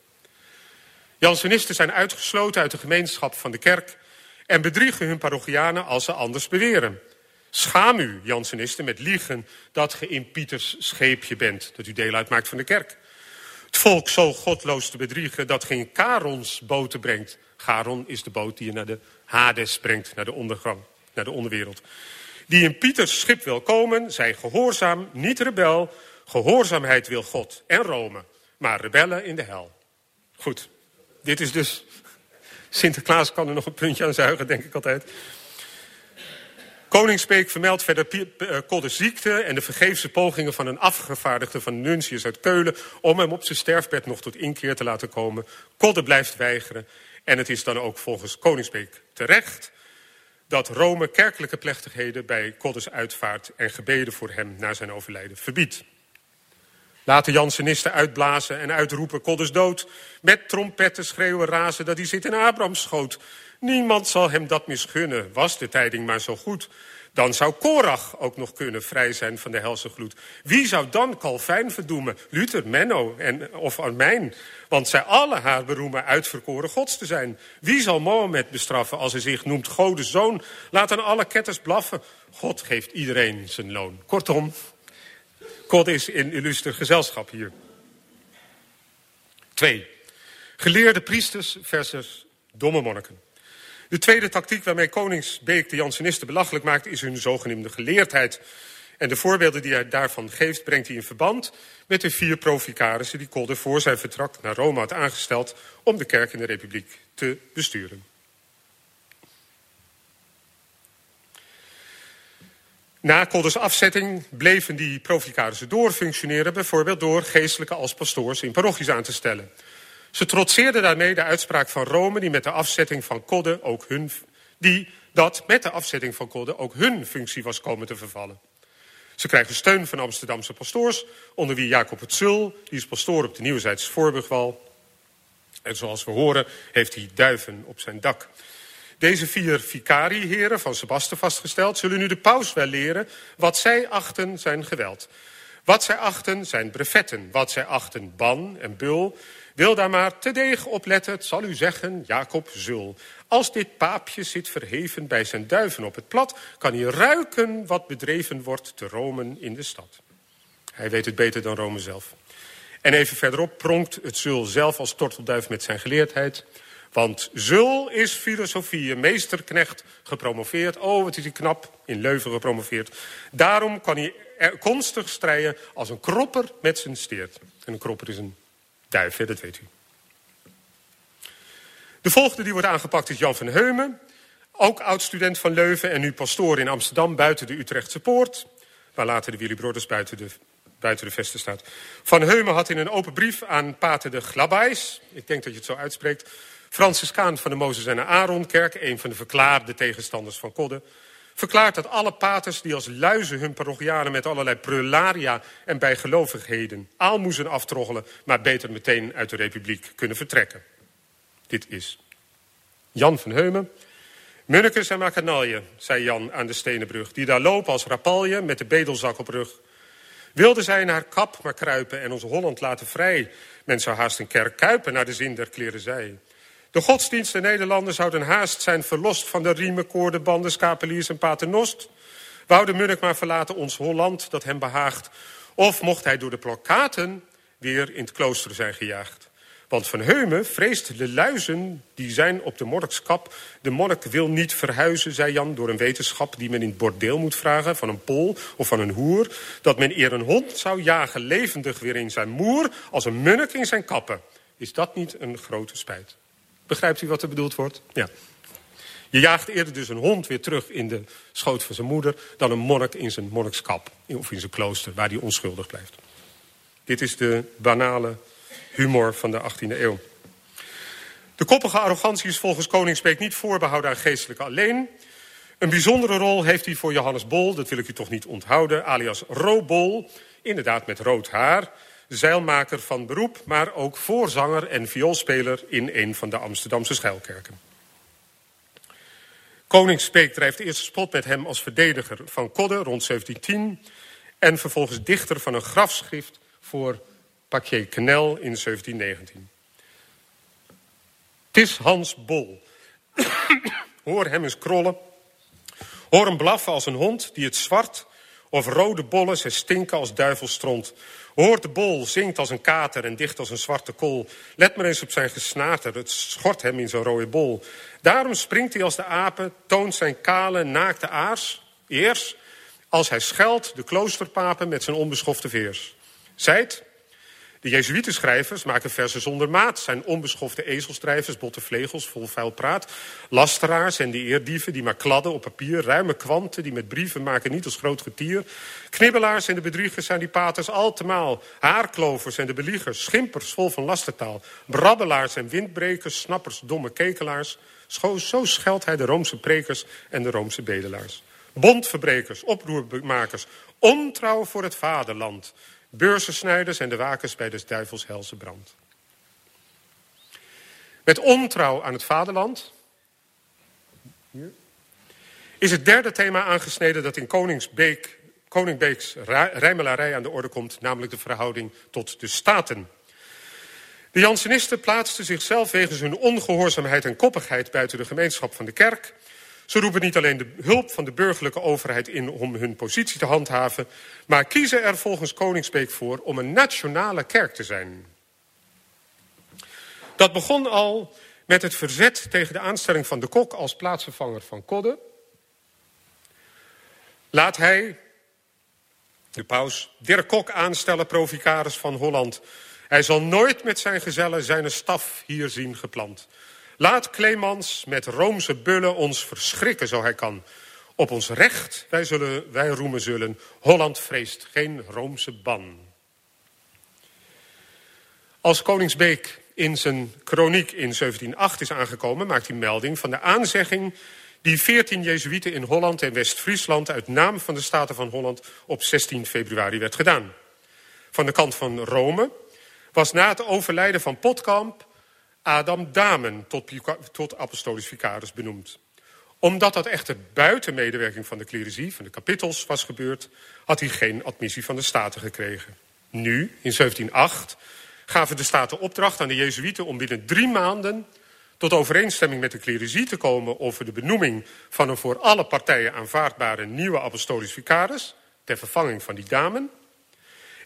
B: Jansenisten zijn uitgesloten uit de gemeenschap van de kerk en bedriegen hun parochianen als ze anders beweren. Schaam u, Jansenisten, met liegen dat ge in Pieters scheepje bent, dat u deel uitmaakt van de kerk. Het volk zo godloos te bedriegen dat geen Karons boten brengt. Garon is de boot die je naar de Hades brengt, naar de ondergang, naar de onderwereld. Die in Pieters schip wil komen, zij gehoorzaam, niet rebel. Gehoorzaamheid wil God en Rome, maar rebellen in de hel. Goed, dit is dus... Sinterklaas kan er nog een puntje aan zuigen, denk ik altijd. Koningsbeek vermeldt verder Koddes eh, ziekte en de vergeefse pogingen van een afgevaardigde van Nuncius uit Keulen om hem op zijn sterfbed nog tot inkeer te laten komen. Kodde blijft weigeren en het is dan ook volgens Koningsbeek terecht dat Rome kerkelijke plechtigheden bij uitvaart en gebeden voor hem na zijn overlijden verbiedt. Laten Jansenisten uitblazen en uitroepen Koddes dood. Met trompetten schreeuwen razen dat hij zit in Abrams schoot. Niemand zal hem dat misgunnen, was de tijding maar zo goed. Dan zou Korach ook nog kunnen vrij zijn van de helse gloed. Wie zou dan Calvijn verdoemen? Luther, Menno en, of Armijn? Want zij alle haar beroemen uitverkoren gods te zijn. Wie zal Mohammed bestraffen als hij zich noemt Godes zoon? Laten alle ketters blaffen. God geeft iedereen zijn loon. Kortom, God is in illuster gezelschap hier. Twee. Geleerde priesters versus domme monniken. De tweede tactiek waarmee Koningsbeek de Jansenisten belachelijk maakt... is hun zogenoemde geleerdheid. En de voorbeelden die hij daarvan geeft, brengt hij in verband... met de vier proficarissen die Kolder voor zijn vertrek naar Rome had aangesteld... om de kerk in de republiek te besturen. Na Kolders afzetting bleven die proficarissen doorfunctioneren... bijvoorbeeld door geestelijke als pastoors in parochies aan te stellen... Ze trotseerden daarmee de uitspraak van Rome die met de afzetting van Kodde ook hun, die dat met de afzetting van Kodde ook hun functie was komen te vervallen. Ze krijgen steun van Amsterdamse pastoors, onder wie Jacob het Zul, die is pastoor op de Nieuwzijds Voorburgwal. En zoals we horen heeft hij duiven op zijn dak. Deze vier vicarieheren van Sebaste vastgesteld zullen nu de paus wel leren wat zij achten zijn geweld. Wat zij achten zijn brevetten, wat zij achten ban en bul, wil daar maar te deeg op letten, het zal u zeggen, Jacob Zul. Als dit paapje zit verheven bij zijn duiven op het plat... kan hij ruiken wat bedreven wordt te Rome in de stad. Hij weet het beter dan Rome zelf. En even verderop pronkt het Zul zelf als tortelduif met zijn geleerdheid... Want Zul is filosofie, meesterknecht, gepromoveerd. Oh, wat is hij knap, in Leuven gepromoveerd. Daarom kan hij konstig strijden als een kropper met zijn steert. En een kropper is een duif, dat weet u. De volgende die wordt aangepakt is Jan van Heumen. Ook oud-student van Leuven en nu pastoor in Amsterdam buiten de Utrechtse poort. Waar later de Willy Broders buiten de, buiten de vesten staat. Van Heumen had in een open brief aan pater de Glabais, ik denk dat je het zo uitspreekt... Franciscaan van de Mozes en Aaronkerk, een van de verklaarde tegenstanders van Kodde verklaart dat alle paters die als luizen hun parochianen met allerlei prularia en bijgelovigheden aalmoezen aftroggelen, maar beter meteen uit de republiek kunnen vertrekken. Dit is Jan van Heumen. Munnekes en makanalje, zei Jan aan de Stenenbrug, die daar lopen als rapalje met de bedelzak op rug. Wilden zij naar kap maar kruipen en ons Holland laten vrij. Men zou haast een kerk kuipen naar de zin der kleren zij. De godsdienst in Nederlanden zouden haast zijn verlost van de riemen, koorden, banden, skapeliers en paternost. Wou de munnik maar verlaten ons Holland dat hem behaagt. Of mocht hij door de plakkaten weer in het klooster zijn gejaagd. Want Van Heumen vreest de luizen die zijn op de monnikskap. De monnik wil niet verhuizen, zei Jan, door een wetenschap die men in het bordeel moet vragen, van een pol of van een hoer. Dat men eer een hond zou jagen levendig weer in zijn moer, als een munnik in zijn kappen. Is dat niet een grote spijt? Begrijpt u wat er bedoeld wordt? Ja. Je jaagt eerder dus een hond weer terug in de schoot van zijn moeder... dan een monnik in zijn monnikskap of in zijn klooster, waar hij onschuldig blijft. Dit is de banale humor van de 18e eeuw. De koppige arrogantie is volgens Koningsbeek niet voorbehouden aan geestelijke alleen. Een bijzondere rol heeft hij voor Johannes Bol, dat wil ik u toch niet onthouden, alias Robol, inderdaad met rood haar zeilmaker van beroep, maar ook voorzanger en vioolspeler in een van de Amsterdamse schuilkerken. Koning Speek drijft eerst spot met hem als verdediger van Kodde rond 1710 en vervolgens dichter van een grafschrift voor Paquier Knel in 1719. Tis Hans Bol. <coughs> Hoor hem eens krollen. Hoor hem blaffen als een hond die het zwart of rode bollen ze stinken als duivelstront. Hoort de bol, zingt als een kater en dicht als een zwarte kool. Let maar eens op zijn gesnater, het schort hem in zo'n rode bol. Daarom springt hij als de apen, toont zijn kale, naakte aars. Eers, als hij scheldt de kloosterpapen met zijn onbeschofte veers. Zijt, De Jezuïetenschrijvers maken versen zonder maat, zijn onbeschofte ezelstrijvers, botte vlegels, vol vuil praat. Lasteraars en de eerdieven die maar kladden op papier, ruime kwanten die met brieven maken niet als groot getier. Knibbelaars en de bedriegers zijn die paters altemaal, haarklovers en de beliegers, schimpers vol van lastertaal, brabbelaars en windbrekers, snappers, domme kekelaars. Zo scheldt hij de Roomse prekers en de Roomse bedelaars. Bondverbrekers, oproermakers, ontrouw voor het vaderland beursensnijders en de wakers bij des duivels helse brand. Met ontrouw aan het vaderland is het derde thema aangesneden dat in Koningsbeek, Koningbeeks rijmelarij aan de orde komt, namelijk de verhouding tot de staten. De Jansenisten plaatsten zichzelf wegens hun ongehoorzaamheid en koppigheid buiten de gemeenschap van de kerk ze roepen niet alleen de hulp van de burgerlijke overheid in om hun positie te handhaven, maar kiezen er volgens Koningsbeek voor om een nationale kerk te zijn. Dat begon al met het verzet tegen de aanstelling van de kok als plaatsvervanger van Kodde. Laat hij, de paus, Dirk Kok aanstellen, provicaris van Holland. Hij zal nooit met zijn gezellen zijn staf hier zien geplant. Laat Clemens met Roomse bullen ons verschrikken zo hij kan. Op ons recht wij, zullen, wij roemen zullen. Holland vreest geen Roomse ban. Als Koningsbeek in zijn kroniek in 1708 is aangekomen... maakt hij melding van de aanzegging die 14 Jezuïeten in Holland en West-Friesland... uit naam van de Staten van Holland op 16 februari werd gedaan. Van de kant van Rome was na het overlijden van Potkamp Adam Damen tot, tot apostolisch vicaris benoemd. Omdat dat echter buiten medewerking van de clericie, van de kapittels, was gebeurd, had hij geen admissie van de Staten gekregen. Nu, in 1708, gaven de Staten opdracht aan de Jezuïeten om binnen drie maanden tot overeenstemming met de clericie te komen over de benoeming van een voor alle partijen aanvaardbare nieuwe apostolisch vicaris, ter vervanging van die damen.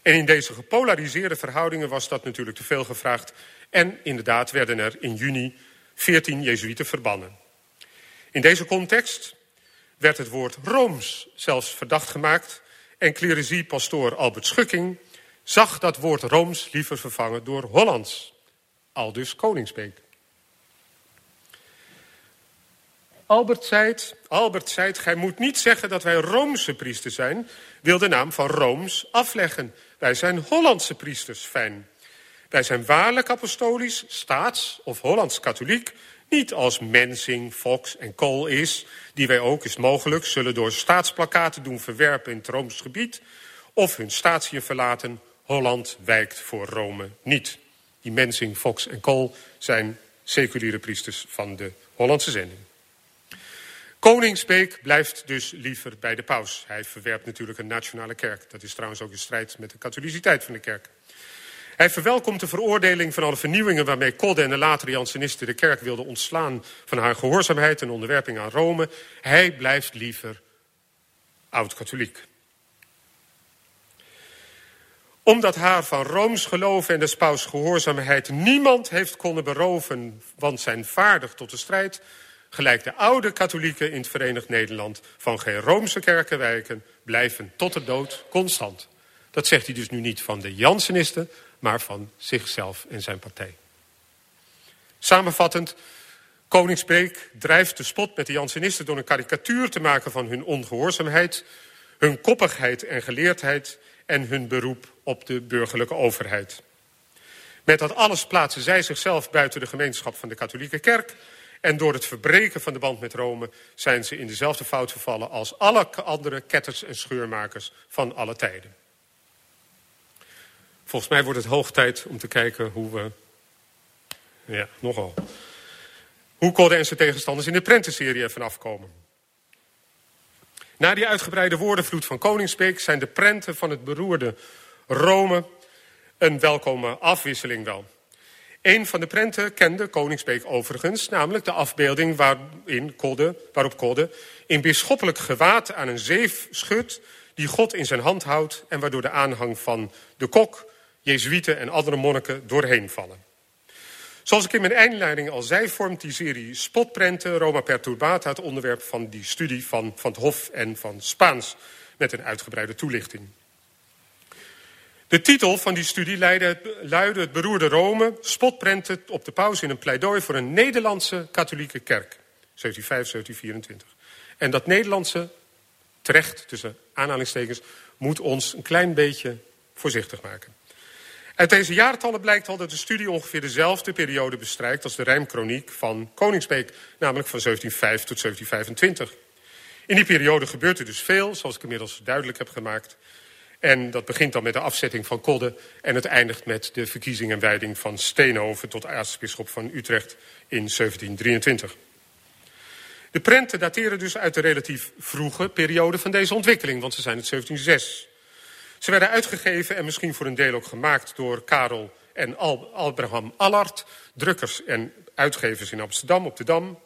B: En in deze gepolariseerde verhoudingen was dat natuurlijk te veel gevraagd en inderdaad werden er in juni 14 Jezuïeten verbannen. In deze context werd het woord Rooms zelfs verdacht gemaakt en clericie-pastoor Albert Schukking zag dat woord Rooms liever vervangen door Hollands, aldus Koningsbeek. Albert zei, Albert zei, gij moet niet zeggen dat wij Roomse priesters zijn, wil de naam van Rooms afleggen. Wij zijn Hollandse priesters, fijn. Wij zijn waarlijk apostolisch, staats- of Hollands-katholiek, niet als Mensing, Fox en Kool is, die wij ook, is mogelijk, zullen door staatsplakaten doen verwerpen in het Rooms gebied, of hun statiën verlaten, Holland wijkt voor Rome niet. Die Mensing, Fox en Kool zijn seculiere priesters van de Hollandse zending. Koningsbeek blijft dus liever bij de paus. Hij verwerpt natuurlijk een nationale kerk. Dat is trouwens ook in strijd met de katholiciteit van de kerk. Hij verwelkomt de veroordeling van alle vernieuwingen waarmee Kodde en de latere Jansenisten de kerk wilden ontslaan van haar gehoorzaamheid en onderwerping aan Rome. Hij blijft liever oud-katholiek. Omdat haar van Rooms geloof en de paus gehoorzaamheid niemand heeft konnen beroven, want zijn vaardig tot de strijd, gelijk de oude katholieken in het Verenigd Nederland van geen Roomse kerken wijken, blijven tot de dood constant. Dat zegt hij dus nu niet van de Jansenisten, maar van zichzelf en zijn partij. Samenvattend, Koningsbeek drijft de spot met de Jansenisten door een karikatuur te maken van hun ongehoorzaamheid, hun koppigheid en geleerdheid en hun beroep op de burgerlijke overheid. Met dat alles plaatsen zij zichzelf buiten de gemeenschap van de katholieke kerk en door het verbreken van de band met Rome zijn ze in dezelfde fout gevallen als alle andere ketters en scheurmakers van alle tijden. Volgens mij wordt het hoog tijd om te kijken hoe we... Ja, nogal. Hoe Kodde en zijn tegenstanders in de prentenserie ervan afkomen. Na die uitgebreide woordenvloed van Koningsbeek zijn de prenten van het beroerde Rome een welkome afwisseling wel. Een van de prenten kende Koningsbeek overigens, namelijk de afbeelding waarin waarop Kodde in bisschoppelijk gewaad aan een zeef schudt die God in zijn hand houdt en waardoor de aanhang van de kok jezuïeten en andere monniken doorheen vallen. Zoals ik in mijn eindleiding al zei, vormt die serie spotprenten Roma Perturbata het onderwerp van die studie van Van het Hof en van Spaans met een uitgebreide toelichting. De titel van die studie luidde het beroerde Rome, spotprenten op de paus in een pleidooi voor een Nederlandse katholieke kerk. 1705, 1724. En dat Nederlandse, terecht tussen aanhalingstekens, moet ons een klein beetje voorzichtig maken. Uit deze jaartallen blijkt al dat de studie ongeveer dezelfde periode bestrijkt als de rijmkroniek van Koningsbeek, namelijk van 1705 tot 1725. In die periode gebeurt er dus veel, zoals ik inmiddels duidelijk heb gemaakt. En dat begint dan met de afzetting van Kodde en het eindigt met de verkiezing en wijding van Steenhoven tot aartsbisschop van Utrecht in 1723. De prenten dateren dus uit de relatief vroege periode van deze ontwikkeling, want ze zijn het 1706. Ze werden uitgegeven en misschien voor een deel ook gemaakt door Karel en Abraham Allard, drukkers en uitgevers in Amsterdam op de Dam.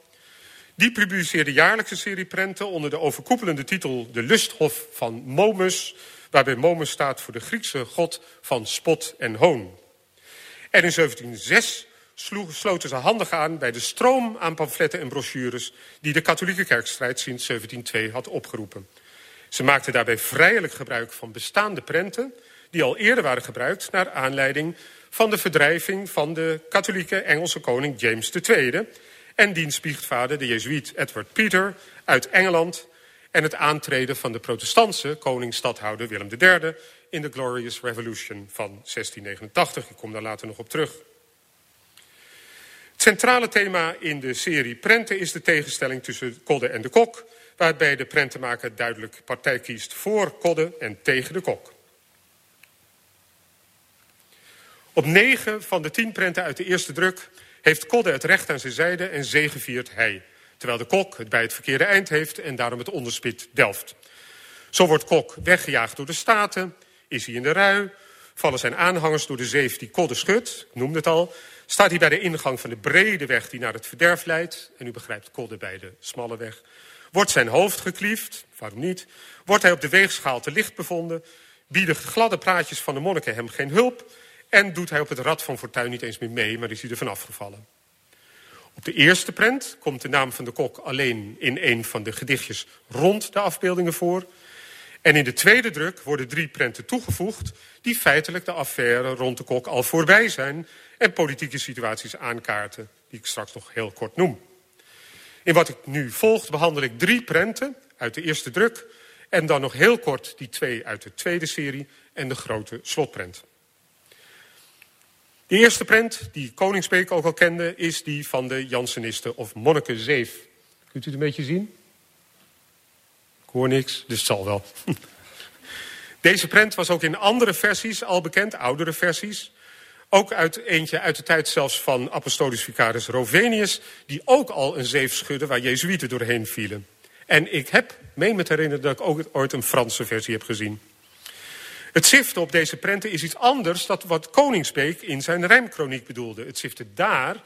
B: Die publiceerden jaarlijks een serie prenten onder de overkoepelende titel De Lusthof van Momus, waarbij Momus staat voor de Griekse god van spot en hoon. En in 1706 sloten ze handig aan bij de stroom aan pamfletten en brochures die de katholieke kerkstrijd sinds 1702 had opgeroepen. Ze maakten daarbij vrijelijk gebruik van bestaande prenten die al eerder waren gebruikt naar aanleiding van de verdrijving van de katholieke Engelse koning James II en diens biechtvader, de jezuïet Edward Peter, uit Engeland en het aantreden van de protestantse koning-stadhouder Willem III in de Glorious Revolution van 1689. Ik kom daar later nog op terug. Het centrale thema in de serie Prenten is de tegenstelling tussen Kodde en de Kok, waarbij de prentenmaker duidelijk partij kiest voor Kodde en tegen de Kok. Op negen van de tien prenten uit de eerste druk heeft Kodde het recht aan zijn zijde en zegeviert hij. Terwijl de kok het bij het verkeerde eind heeft en daarom het onderspit delft. Zo wordt Kok weggejaagd door de Staten, is hij in de rui, vallen zijn aanhangers door de zeef die Kodde schudt, noemde het al, staat hij bij de ingang van de brede weg die naar het verderf leidt, en u begrijpt Kodde bij de smalle weg, wordt zijn hoofd gekliefd, waarom niet, wordt hij op de weegschaal te licht bevonden, bieden gladde praatjes van de monniken hem geen hulp en doet hij op het rad van fortuin niet eens meer mee, maar is hij er van afgevallen. Op de eerste prent komt de naam van de kok alleen in een van de gedichtjes rond de afbeeldingen voor. En in de tweede druk worden drie prenten toegevoegd die feitelijk de affaire rond de kok al voorbij zijn en politieke situaties aankaarten, die ik straks nog heel kort noem. In wat ik nu volgt behandel ik drie prenten uit de eerste druk en dan nog heel kort die twee uit de tweede serie en de grote slotprent. De eerste prent, die Koningsbeek ook al kende, is die van de Jansenisten of Monnikenzeef. Kunt u het een beetje zien? Ik hoor niks, dus het zal wel. <laughs> Deze prent was ook in andere versies al bekend, oudere versies. Ook uit eentje uit de tijd zelfs van apostolisch vicaris Rovenius... die ook al een zeef schudde waar jezuïeten doorheen vielen. En ik heb, meen me te herinneren, dat ik ook ooit een Franse versie heb gezien. Het ziften op deze prenten is iets anders dan wat Koningsbeek in zijn rijmkroniek bedoelde. Het ziften daar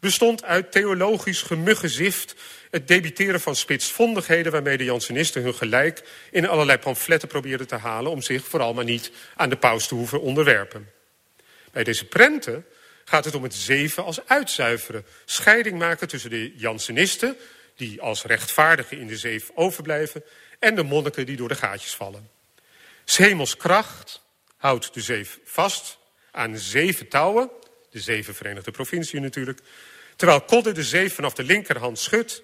B: bestond uit theologisch gemuggenzift, het debiteren van spitsvondigheden waarmee de Jansenisten hun gelijk in allerlei pamfletten probeerden te halen om zich vooral maar niet aan de paus te hoeven onderwerpen. Bij deze prenten gaat het om het zeven als uitzuiveren, scheiding maken tussen de Jansenisten, die als rechtvaardigen in de zeef overblijven, en de monniken die door de gaatjes vallen. Hemels kracht houdt de zeef vast aan zeven touwen, de zeven Verenigde Provinciën natuurlijk, terwijl Kodde de zeef vanaf de linkerhand schudt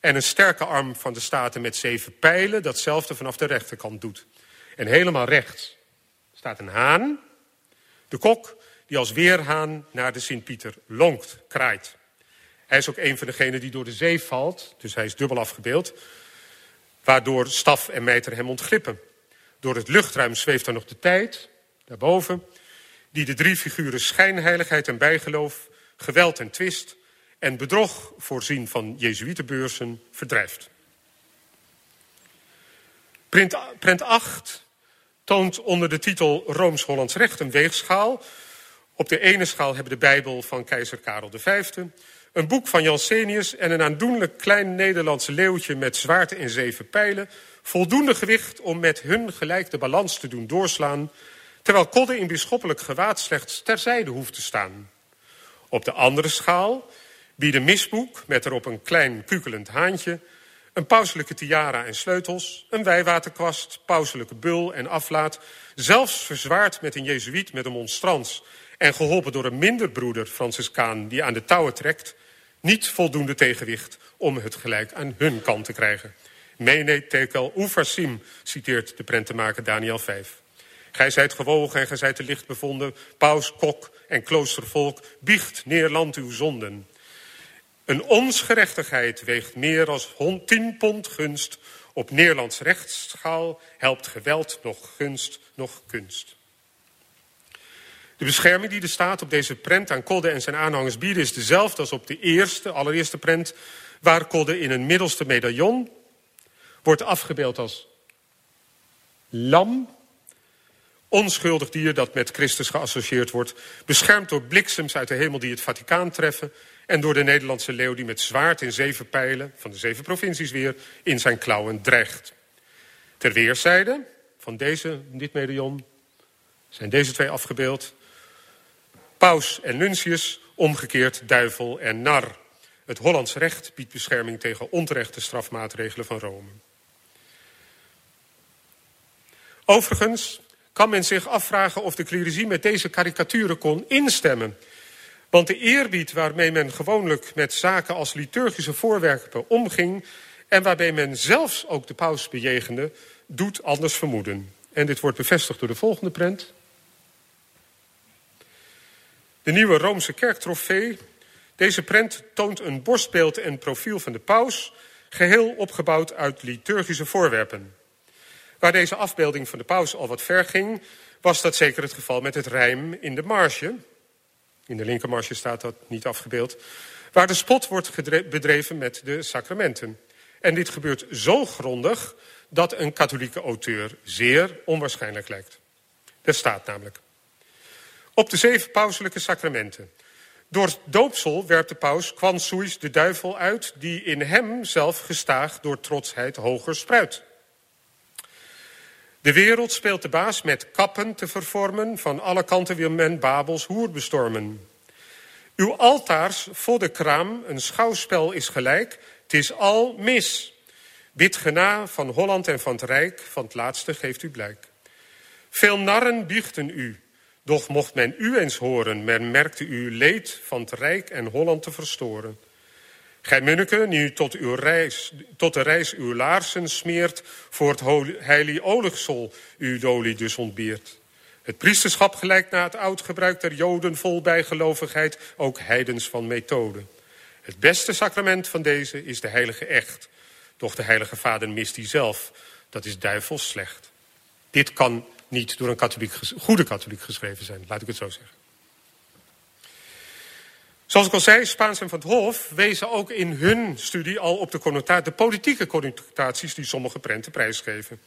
B: en een sterke arm van de Staten met zeven pijlen datzelfde vanaf de rechterkant doet. En helemaal rechts staat een haan, de kok die als weerhaan naar de Sint-Pieter lonkt, kraait. Hij is ook een van degenen die door de zee valt, dus hij is dubbel afgebeeld, waardoor staf en mijter hem ontglippen. Door het luchtruim zweeft er nog de tijd, daarboven, die de drie figuren schijnheiligheid en bijgeloof, geweld en twist en bedrog voorzien van jezuïetenbeurzen verdrijft. Prent 8 toont onder de titel Rooms-Hollands Recht een weegschaal. Op de ene schaal hebben de Bijbel van keizer Karel V, een boek van Jansenius en een aandoenlijk klein Nederlandse leeuwtje met zwaard en zeven pijlen voldoende gewicht om met hun gelijk de balans te doen doorslaan, terwijl Kodde in bisschoppelijk gewaad slechts terzijde hoeft te staan. Op de andere schaal bieden misboek, met erop een klein kukelend haantje, een pauselijke tiara en sleutels, een wijwaterkwast, pauselijke bul en aflaat, zelfs verzwaard met een jezuïet met een monstrans en geholpen door een minderbroeder Franciscaan die aan de touwen trekt, niet voldoende tegenwicht om het gelijk aan hun kant te krijgen. Mene tekel ufarsim, citeert de prentenmaker Daniel 5. Gij zijt gewogen en gij zijt te licht bevonden, paus, kok en kloostervolk, biecht neerland uw zonden. Een onsgerechtigheid weegt meer dan tien pond gunst. Op Nederlands rechtsschaal helpt geweld nog gunst, nog kunst. De bescherming die de staat op deze prent aan Kodde en zijn aanhangers biedt... is dezelfde als op de eerste, allereerste prent... waar Kodde in een middelste medaillon wordt afgebeeld als lam... onschuldig dier dat met Christus geassocieerd wordt... beschermd door bliksems uit de hemel die het Vaticaan treffen... en door de Nederlandse leeuw die met zwaard in zeven pijlen... van de zeven provincies weer in zijn klauwen dreigt. Ter weerszijde van deze, dit medaillon zijn deze twee afgebeeld paus en nuncius, omgekeerd duivel en nar. Het Hollands recht biedt bescherming tegen onterechte strafmaatregelen van Rome. Overigens kan men zich afvragen of de clericie met deze karikaturen kon instemmen. Want de eerbied waarmee men gewoonlijk met zaken als liturgische voorwerpen omging... en waarbij men zelfs ook de paus bejegende, doet anders vermoeden. En dit wordt bevestigd door de volgende prent. De nieuwe Roomse kerktrofee. Deze prent toont een borstbeeld en profiel van de paus, geheel opgebouwd uit liturgische voorwerpen. Waar deze afbeelding van de paus al wat ver ging, was dat zeker het geval met het rijm in de marge. In de linkermarge staat dat niet afgebeeld. Waar de spot wordt bedreven met de sacramenten. En dit gebeurt zo grondig dat een katholieke auteur zeer onwaarschijnlijk lijkt. Er staat namelijk op de zeven pauselijke sacramenten. Door doopsel werpt de paus quan suis de duivel uit... die in hem zelf gestaag door trotsheid hoger spruit. De wereld speelt de baas met kappen te vervormen... van alle kanten wil men Babels hoer bestormen. Uw altaars voor de kraam een schouwspel is gelijk... het is al mis. Bid gena van Holland en van het Rijk... van het laatste geeft u blijk. Veel narren biechten u... Doch mocht men u eens horen, men merkte u leed van het Rijk en Holland te verstoren. Gij munniken, nu tot, uw reis, tot de reis uw laarsen smeert, voor het heilig oligsol uw dolie dus ontbeert. Het priesterschap gelijkt na het oud gebruik der Joden vol bijgelovigheid, ook heidens van methode. Het beste sacrament van deze is de heilige echt. Doch de heilige vader mist die zelf. Dat is duivels slecht. Dit kan niet door een katholiek, goede katholiek geschreven zijn, laat ik het zo zeggen. Zoals ik al zei, Spaans en Van het Hof wezen ook in hun studie al op de, de politieke connotaties die sommige prenten prijsgeven.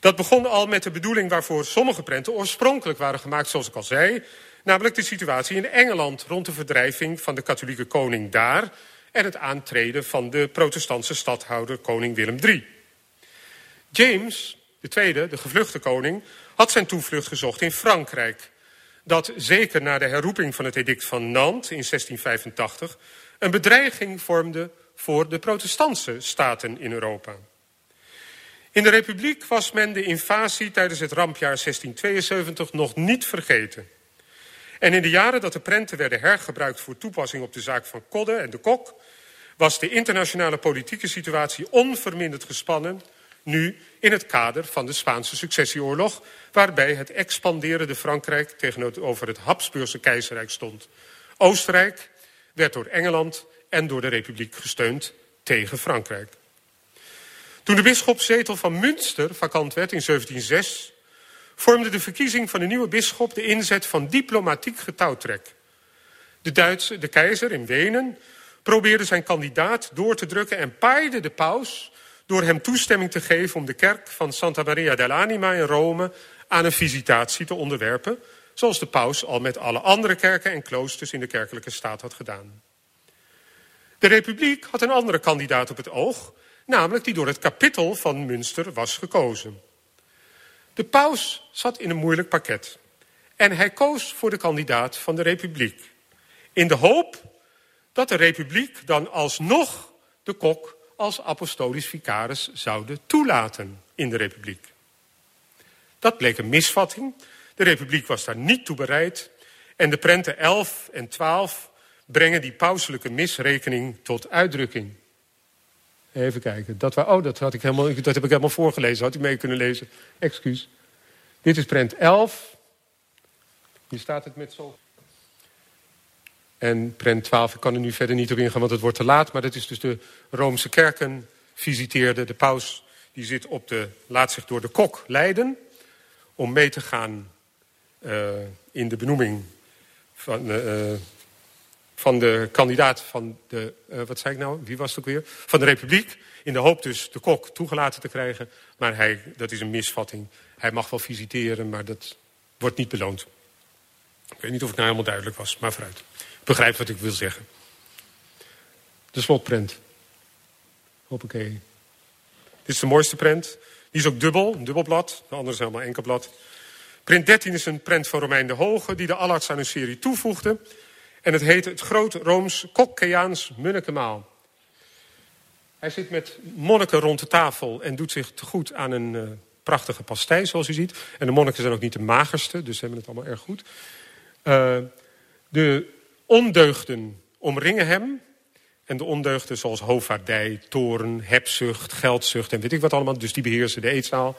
B: Dat begon al met de bedoeling waarvoor sommige prenten oorspronkelijk waren gemaakt, zoals ik al zei. Namelijk de situatie in Engeland rond de verdrijving van de katholieke koning daar en het aantreden van de protestantse stadhouder koning Willem III. James de tweede, de gevluchte koning, had zijn toevlucht gezocht in Frankrijk. Dat zeker na de herroeping van het edict van Nantes in 1685 een bedreiging vormde voor de protestantse staten in Europa. In de Republiek was men de invasie tijdens het rampjaar 1672 nog niet vergeten. En in de jaren dat de prenten werden hergebruikt voor toepassing op de zaak van Kodde en de Kok, was de internationale politieke situatie onverminderd gespannen nu in het kader van de Spaanse successieoorlog... waarbij het expanderende Frankrijk tegenover het Habsburgse keizerrijk stond. Oostenrijk werd door Engeland en door de Republiek gesteund tegen Frankrijk. Toen de bisschopszetel van Münster vakant werd in 1706... vormde de verkiezing van de nieuwe bisschop de inzet van diplomatiek getouwtrek. De Duitse, de keizer in Wenen, probeerde zijn kandidaat door te drukken... en paaide de paus door hem toestemming te geven om de kerk van Santa Maria dell'Anima in Rome aan een visitatie te onderwerpen, zoals de paus al met alle andere kerken en kloosters in de kerkelijke staat had gedaan. De republiek had een andere kandidaat op het oog, namelijk die door het kapittel van Münster was gekozen. De paus zat in een moeilijk pakket en hij koos voor de kandidaat van de republiek, in de hoop dat de republiek dan alsnog de kok als apostolisch vicaris zouden toelaten in de republiek. Dat bleek een misvatting. De republiek was daar niet toe bereid. En de prenten 11 en 12 brengen die pauselijke misrekening tot uitdrukking. Even kijken. Dat, oh, dat, had ik helemaal, dat heb ik helemaal voorgelezen. Had ik mee kunnen lezen. Excuus. Dit is prent 11. Hier staat het met zo. En prent 12, ik kan er nu verder niet op ingaan, want het wordt te laat. Maar dat is dus de Roomse kerken visiteerde. De paus die zit op de, laat zich door de kok leiden... om mee te gaan uh, in de benoeming van, uh, van de kandidaat van de... Wat zei ik nou? Wie was het ook weer? Van de Republiek. In de hoop dus de kok toegelaten te krijgen. Maar hij, dat is een misvatting. Hij mag wel visiteren, maar dat wordt niet beloond. Ik weet niet of het nou helemaal duidelijk was, maar vooruit. Begrijp wat ik wil zeggen. De slotprent. Hoppakee. Dit is de mooiste prent. Die is ook dubbel, een dubbelblad. De andere is helemaal enkel blad. Print 13 is een prent van Romein de Hoge... die de Allarts aan een serie toevoegde. En het heet Het Groot Rooms Kokkeaans Munnekemaal. Hij zit met monniken rond de tafel... en doet zich te goed aan een uh, prachtige pastei, zoals u ziet. En de monniken zijn ook niet de magerste, dus ze hebben het allemaal erg goed. Uh, de Ondeugden omringen hem. En de ondeugden zoals hoofdvaardij, toren, hebzucht, geldzucht en weet ik wat allemaal. Dus die beheersen de eetzaal.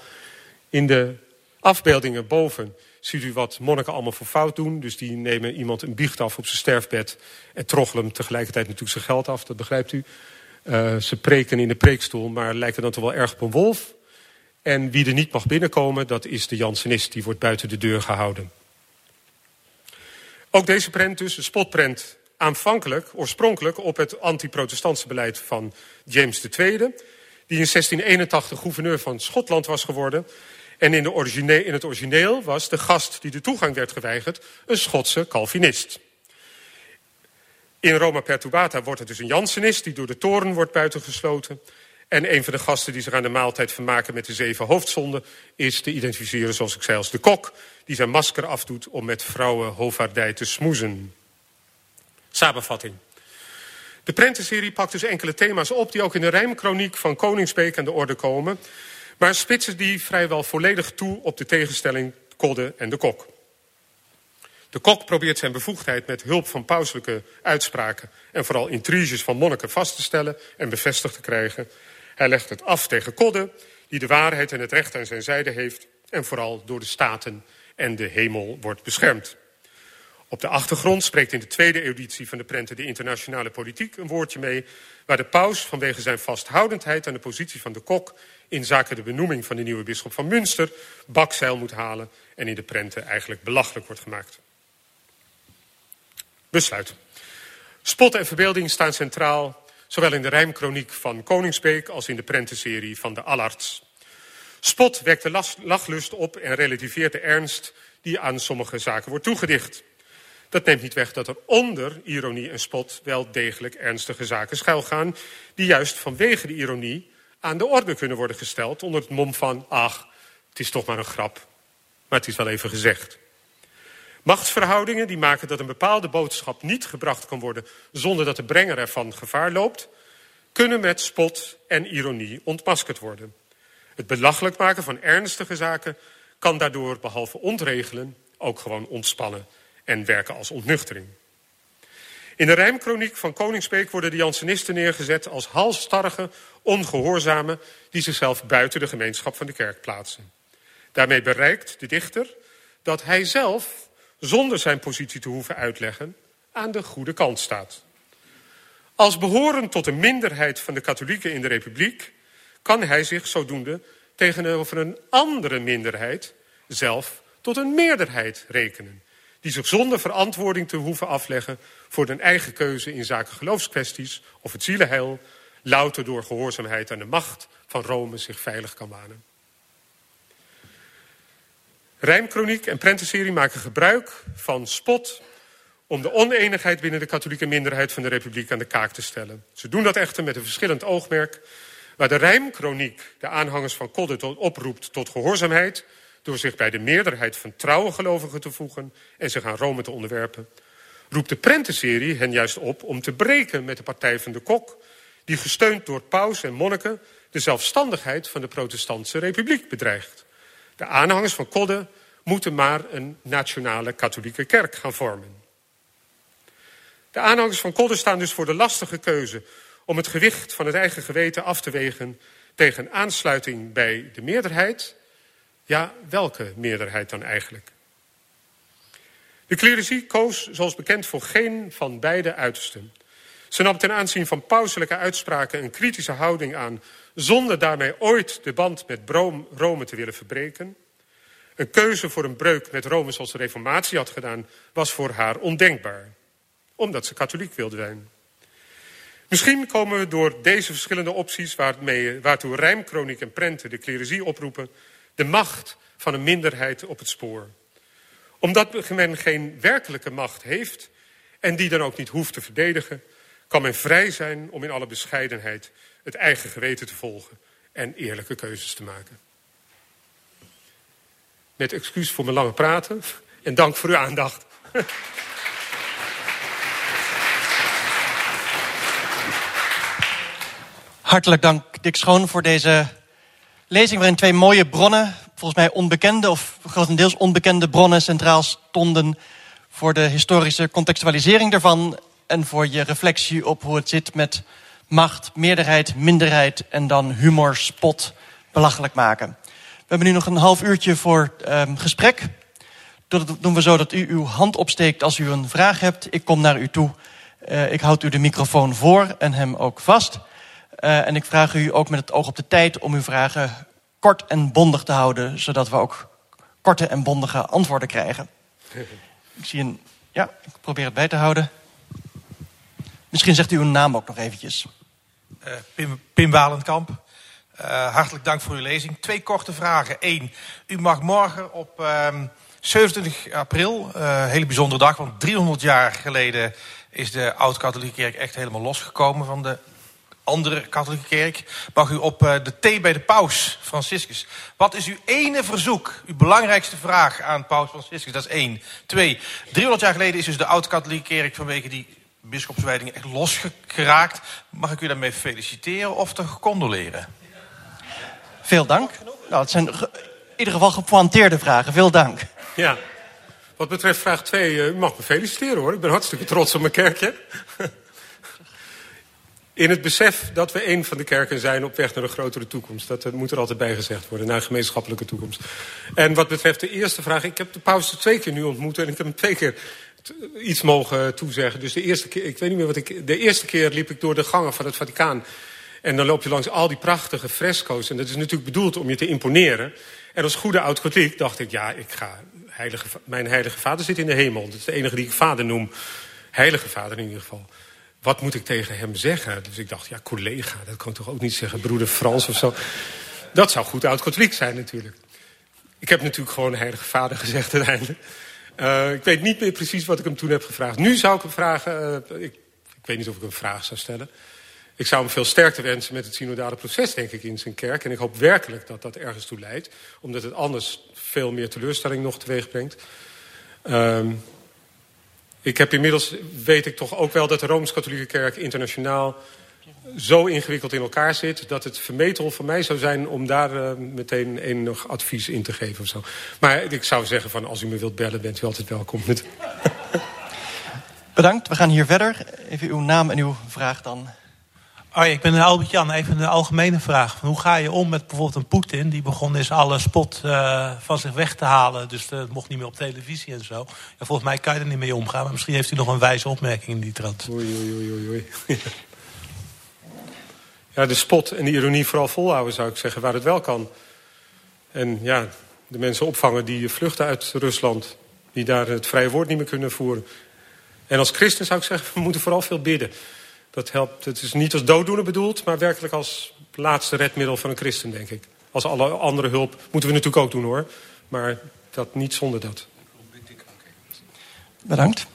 B: In de afbeeldingen boven ziet u wat monniken allemaal voor fout doen. Dus die nemen iemand een biecht af op zijn sterfbed... en troggelen hem tegelijkertijd natuurlijk zijn geld af, dat begrijpt u. Uh, ze preken in de preekstoel, maar lijken dan toch wel erg op een wolf. En wie er niet mag binnenkomen, dat is de Jansenist. Die wordt buiten de deur gehouden. Ook deze prent dus, een spotprent, aanvankelijk, oorspronkelijk... op het anti-protestantse beleid van James II... die in 1681 gouverneur van Schotland was geworden... En in, de in, het origineel was de gast die de toegang werd geweigerd... een Schotse Calvinist. In Roma Perturbata wordt het dus een Jansenist... die door de toren wordt buitengesloten. En een van de gasten die zich aan de maaltijd vermaken met de zeven hoofdzonden... is te identificeren, zoals ik zei, als de kok... die zijn masker afdoet om met vrouwen hoofdvaardij te smoezen. Samenvatting. De prentenserie pakt dus enkele thema's op... die ook in de rijmkroniek van Koningsbeek aan de orde komen... maar spitsen die vrijwel volledig toe op de tegenstelling Kodde en de kok. De kok probeert zijn bevoegdheid met hulp van pauselijke uitspraken... en vooral intriges van monniken vast te stellen en bevestigd te krijgen... Hij legt het af tegen Kodde, die de waarheid en het recht aan zijn zijde heeft... en vooral door de staten en de hemel wordt beschermd. Op de achtergrond spreekt in de tweede editie van de prenten de internationale politiek een woordje mee... waar de paus vanwege zijn vasthoudendheid aan de positie van de kok... in zaken de benoeming van de nieuwe bisschop van Münster bakzeil moet halen... en in de prenten eigenlijk belachelijk wordt gemaakt. Besluit. Spot en verbeelding staan centraal Zowel in de rijmkroniek van Koningsbeek als in de prentenserie van de Allarts. Spot wekt de lachlust op en relativeert de ernst die aan sommige zaken wordt toegedicht. Dat neemt niet weg dat er onder ironie en spot wel degelijk ernstige zaken schuilgaan... die juist vanwege de ironie aan de orde kunnen worden gesteld... onder het mom van, ach, het is toch maar een grap. Maar het is wel even gezegd. Machtsverhoudingen die maken dat een bepaalde boodschap niet gebracht kan worden zonder dat de brenger ervan gevaar loopt, kunnen met spot en ironie ontmaskerd worden. Het belachelijk maken van ernstige zaken kan daardoor behalve ontregelen ook gewoon ontspannen en werken als ontnuchtering. In de rijmkroniek van Koningsbeek worden de Jansenisten neergezet als halsstarrige, ongehoorzamen die zichzelf buiten de gemeenschap van de kerk plaatsen. Daarmee bereikt de dichter dat hij zelf zonder zijn positie te hoeven uitleggen, aan de goede kant staat. Als behorend tot een minderheid van de katholieken in de republiek... kan hij zich zodoende tegenover een andere minderheid zelf tot een meerderheid rekenen... die zich zonder verantwoording te hoeven afleggen voor hun eigen keuze in zaken geloofskwesties of het zielenheil... louter door gehoorzaamheid aan de macht van Rome zich veilig kan wanen. Rijmkroniek en prentenserie maken gebruik van spot om de oneenigheid binnen de katholieke minderheid van de republiek aan de kaak te stellen. Ze doen dat echter met een verschillend oogmerk. Waar de rijmkroniek de aanhangers van Kodde oproept tot gehoorzaamheid... door zich bij de meerderheid van trouwe gelovigen te voegen en zich aan Rome te onderwerpen... roept de prentenserie hen juist op om te breken met de partij van de kok... die gesteund door paus en monniken de zelfstandigheid van de protestantse republiek bedreigt. De aanhangers van Kodde moeten maar een nationale katholieke kerk gaan vormen. De aanhangers van Kodde staan dus voor de lastige keuze om het gewicht van het eigen geweten af te wegen tegen aansluiting bij de meerderheid. Ja, welke meerderheid dan eigenlijk? De clericie koos, zoals bekend, voor geen van beide uitersten. Ze nam ten aanzien van pauselijke uitspraken een kritische houding aan, zonder daarmee ooit de band met Rome te willen verbreken. Een keuze voor een breuk met Rome zoals de Reformatie had gedaan, was voor haar ondenkbaar, omdat ze katholiek wilde zijn. Misschien komen we door deze verschillende opties, waarmee, waartoe rijmkroniek en prenten de clericie oproepen, de macht van een minderheid op het spoor. Omdat men geen werkelijke macht heeft en die dan ook niet hoeft te verdedigen, kan men vrij zijn om in alle bescheidenheid het eigen geweten te volgen en eerlijke keuzes te maken. Met excuus voor mijn lange praten en dank voor uw aandacht. <laughs>
A: Hartelijk dank, Dick Schoon, voor deze lezing waarin twee mooie bronnen, volgens mij onbekende of grotendeels onbekende bronnen, centraal stonden voor de historische contextualisering daarvan en voor je reflectie op hoe het zit met macht, meerderheid, minderheid en dan humor, spot, belachelijk maken. We hebben nu nog een half uurtje voor um, gesprek. Dat doen we zo dat u uw hand opsteekt als u een vraag hebt. Ik kom naar u toe. Uh, ik houd u de microfoon voor en hem ook vast. Uh, en ik vraag u ook met het oog op de tijd om uw vragen kort en bondig te houden, zodat we ook korte en bondige antwoorden krijgen. Ik zie een. Ja, ik probeer het bij te houden. Misschien zegt u uw naam ook nog eventjes.
C: Uh, Pim, Pim Walenkamp. Uh, hartelijk dank voor uw lezing. Twee korte vragen. Eén, u mag morgen op uh, 27 april, een hele bijzondere dag, want 300 jaar geleden is de Oud-Katholieke Kerk echt helemaal losgekomen van de andere katholieke kerk, mag u op uh, de thee bij de paus Franciscus. Wat is uw ene verzoek, uw belangrijkste vraag aan paus Franciscus? Dat is één. Twee, 300 jaar geleden is dus de oud-katholieke kerk vanwege die bischopswijding echt losgeraakt. Mag ik u daarmee feliciteren of te condoleren?
A: Veel dank. Nou, het zijn in ieder geval gepointeerde vragen. Veel dank.
B: Ja. Wat betreft vraag 2, uh, u mag me feliciteren hoor. Ik ben hartstikke trots op mijn kerkje. <laughs> In het besef dat we een van de kerken zijn op weg naar een grotere toekomst. Dat moet er altijd bij gezegd worden, naar een gemeenschappelijke toekomst. En wat betreft de eerste vraag, ik heb de paus twee keer nu ontmoet en ik heb hem twee keer iets mogen toezeggen. Dus de eerste keer, ik weet niet meer wat ik. De eerste keer liep ik door de gangen van het Vaticaan. En dan loop je langs al die prachtige fresco's. En dat is natuurlijk bedoeld om je te imponeren. En als goede oud-katholiek dacht ik, ja, ik ga, heilige, mijn heilige vader zit in de hemel. Dat is de enige die ik vader noem. Heilige vader in ieder geval wat moet ik tegen hem zeggen? Dus ik dacht, ja, collega, dat kan toch ook niet zeggen, broeder Frans of zo. Dat zou goed oud-katholiek zijn natuurlijk. Ik heb natuurlijk gewoon heilige vader gezegd uiteindelijk. Uh, ik weet niet meer precies wat ik hem toen heb gevraagd. Nu zou ik hem vragen, uh, ik, ik, weet niet of ik een vraag zou stellen. Ik zou hem veel sterkte wensen met het synodale proces, denk ik, in zijn kerk. En ik hoop werkelijk dat dat ergens toe leidt. Omdat het anders veel meer teleurstelling nog teweeg brengt. Uh, ik heb inmiddels, weet ik toch ook wel dat de Rooms-Katholieke Kerk internationaal zo ingewikkeld in elkaar zit... dat het vermetel van mij zou zijn om daar uh, meteen enig advies in te geven. Of zo. Maar ik zou zeggen van als u me wilt bellen, bent u altijd welkom. <laughs> <laughs>
A: Bedankt, we gaan hier verder. Even uw naam en uw vraag dan.
D: Oh, ik ben Albert-Jan. Even een algemene vraag. Hoe ga je om met bijvoorbeeld een Poetin... die begon is alle spot uh, van zich weg te halen. Dus dat mocht niet meer op televisie en zo. Ja, volgens mij kan je er niet mee omgaan. Maar misschien heeft u nog een wijze opmerking in die trant.
B: Oei, oei, oei, oei. <laughs> ja, de spot en de ironie vooral volhouden, zou ik zeggen, waar het wel kan. En ja, de mensen opvangen die vluchten uit Rusland... die daar het vrije woord niet meer kunnen voeren. En als christen zou ik zeggen, we moeten vooral veel bidden... Dat helpt. Het is niet als dooddoener bedoeld, maar werkelijk als laatste redmiddel van een christen, denk ik. Als alle andere hulp moeten we natuurlijk ook doen hoor. Maar dat niet zonder dat.
A: Bedankt.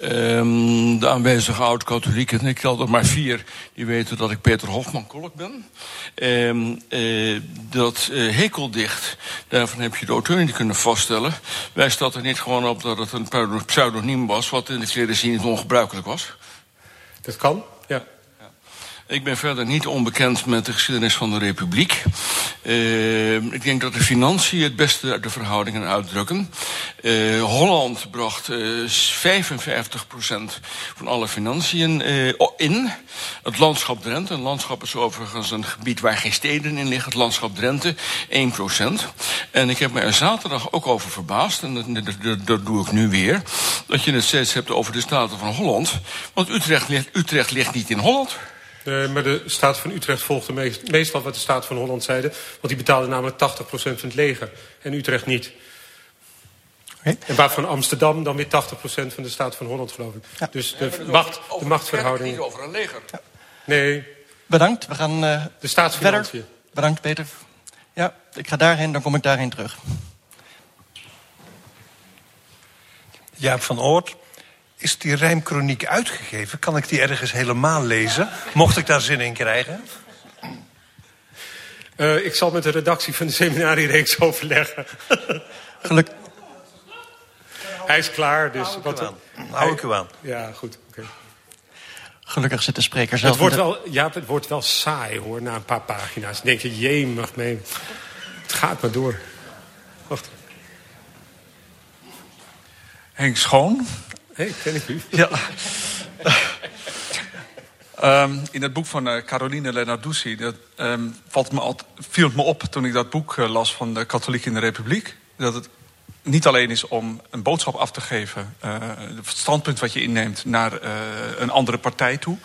E: Um, de aanwezige oud-katholieken, ik tel er maar vier, die weten dat ik Peter Hofman Kolk ben. Um, uh, dat uh, hekeldicht, daarvan heb je de auteur niet kunnen vaststellen. Wijst dat er niet gewoon op dat het een pseudoniem was, wat in de zin niet ongebruikelijk was?
B: Dat kan, ja. ja.
E: Ik ben verder niet onbekend met de geschiedenis van de Republiek. Uh, ik denk dat de financiën het beste de verhoudingen uitdrukken. Uh, Holland bracht uh, 55% van alle financiën in. Het landschap Drenthe. Een landschap is overigens een gebied waar geen steden in liggen. Het landschap Drenthe 1%. En ik heb me er zaterdag ook over verbaasd. En dat, doe ik nu weer. Dat je het steeds hebt over de Staten van Holland. Want Utrecht Utrecht ligt niet in Holland.
B: Nee, maar de Staat van Utrecht volgde meest, meestal wat de Staat van Holland zeiden. Want die betaalde namelijk 80% van het leger. En Utrecht niet. Okay. En waarvan Amsterdam dan weer 80% van de Staat van Holland, geloof ik. Ja. Dus de, ja, macht, de machtsverhouding...
E: niet over een leger. Ja.
B: Nee.
A: Bedankt. We gaan uh,
B: de staatsfinanciën.
A: verder. Bedankt, Peter. Ja, ik ga daarheen, dan kom ik daarheen terug.
F: Jaap van Oort. Is die rijmkroniek uitgegeven? Kan ik die ergens helemaal lezen? Mocht ik daar zin in krijgen?
B: Uh, ik zal met de redactie van de seminariereeks overleggen.
A: Geluk.
B: Hij is klaar, dus...
F: Hou wat, Hou ik u aan.
B: Ja, goed. Okay.
A: Gelukkig zit de spreker zelf...
B: Het wordt, wel, ja, het wordt wel saai, hoor, na een paar pagina's. Dan denk je, jee, mag mee. Het gaat maar door. Wacht.
G: Henk Schoon.
B: Hey, ken ik u.
G: Ja. um, <laughs> in het boek van uh, Caroline Lenarduzzi dat, um, valt me al, viel het me op toen ik dat boek uh, las van de Katholiek in de Republiek. Dat het niet alleen is om een boodschap af te geven, uh, het standpunt wat je inneemt naar een andere partij toe.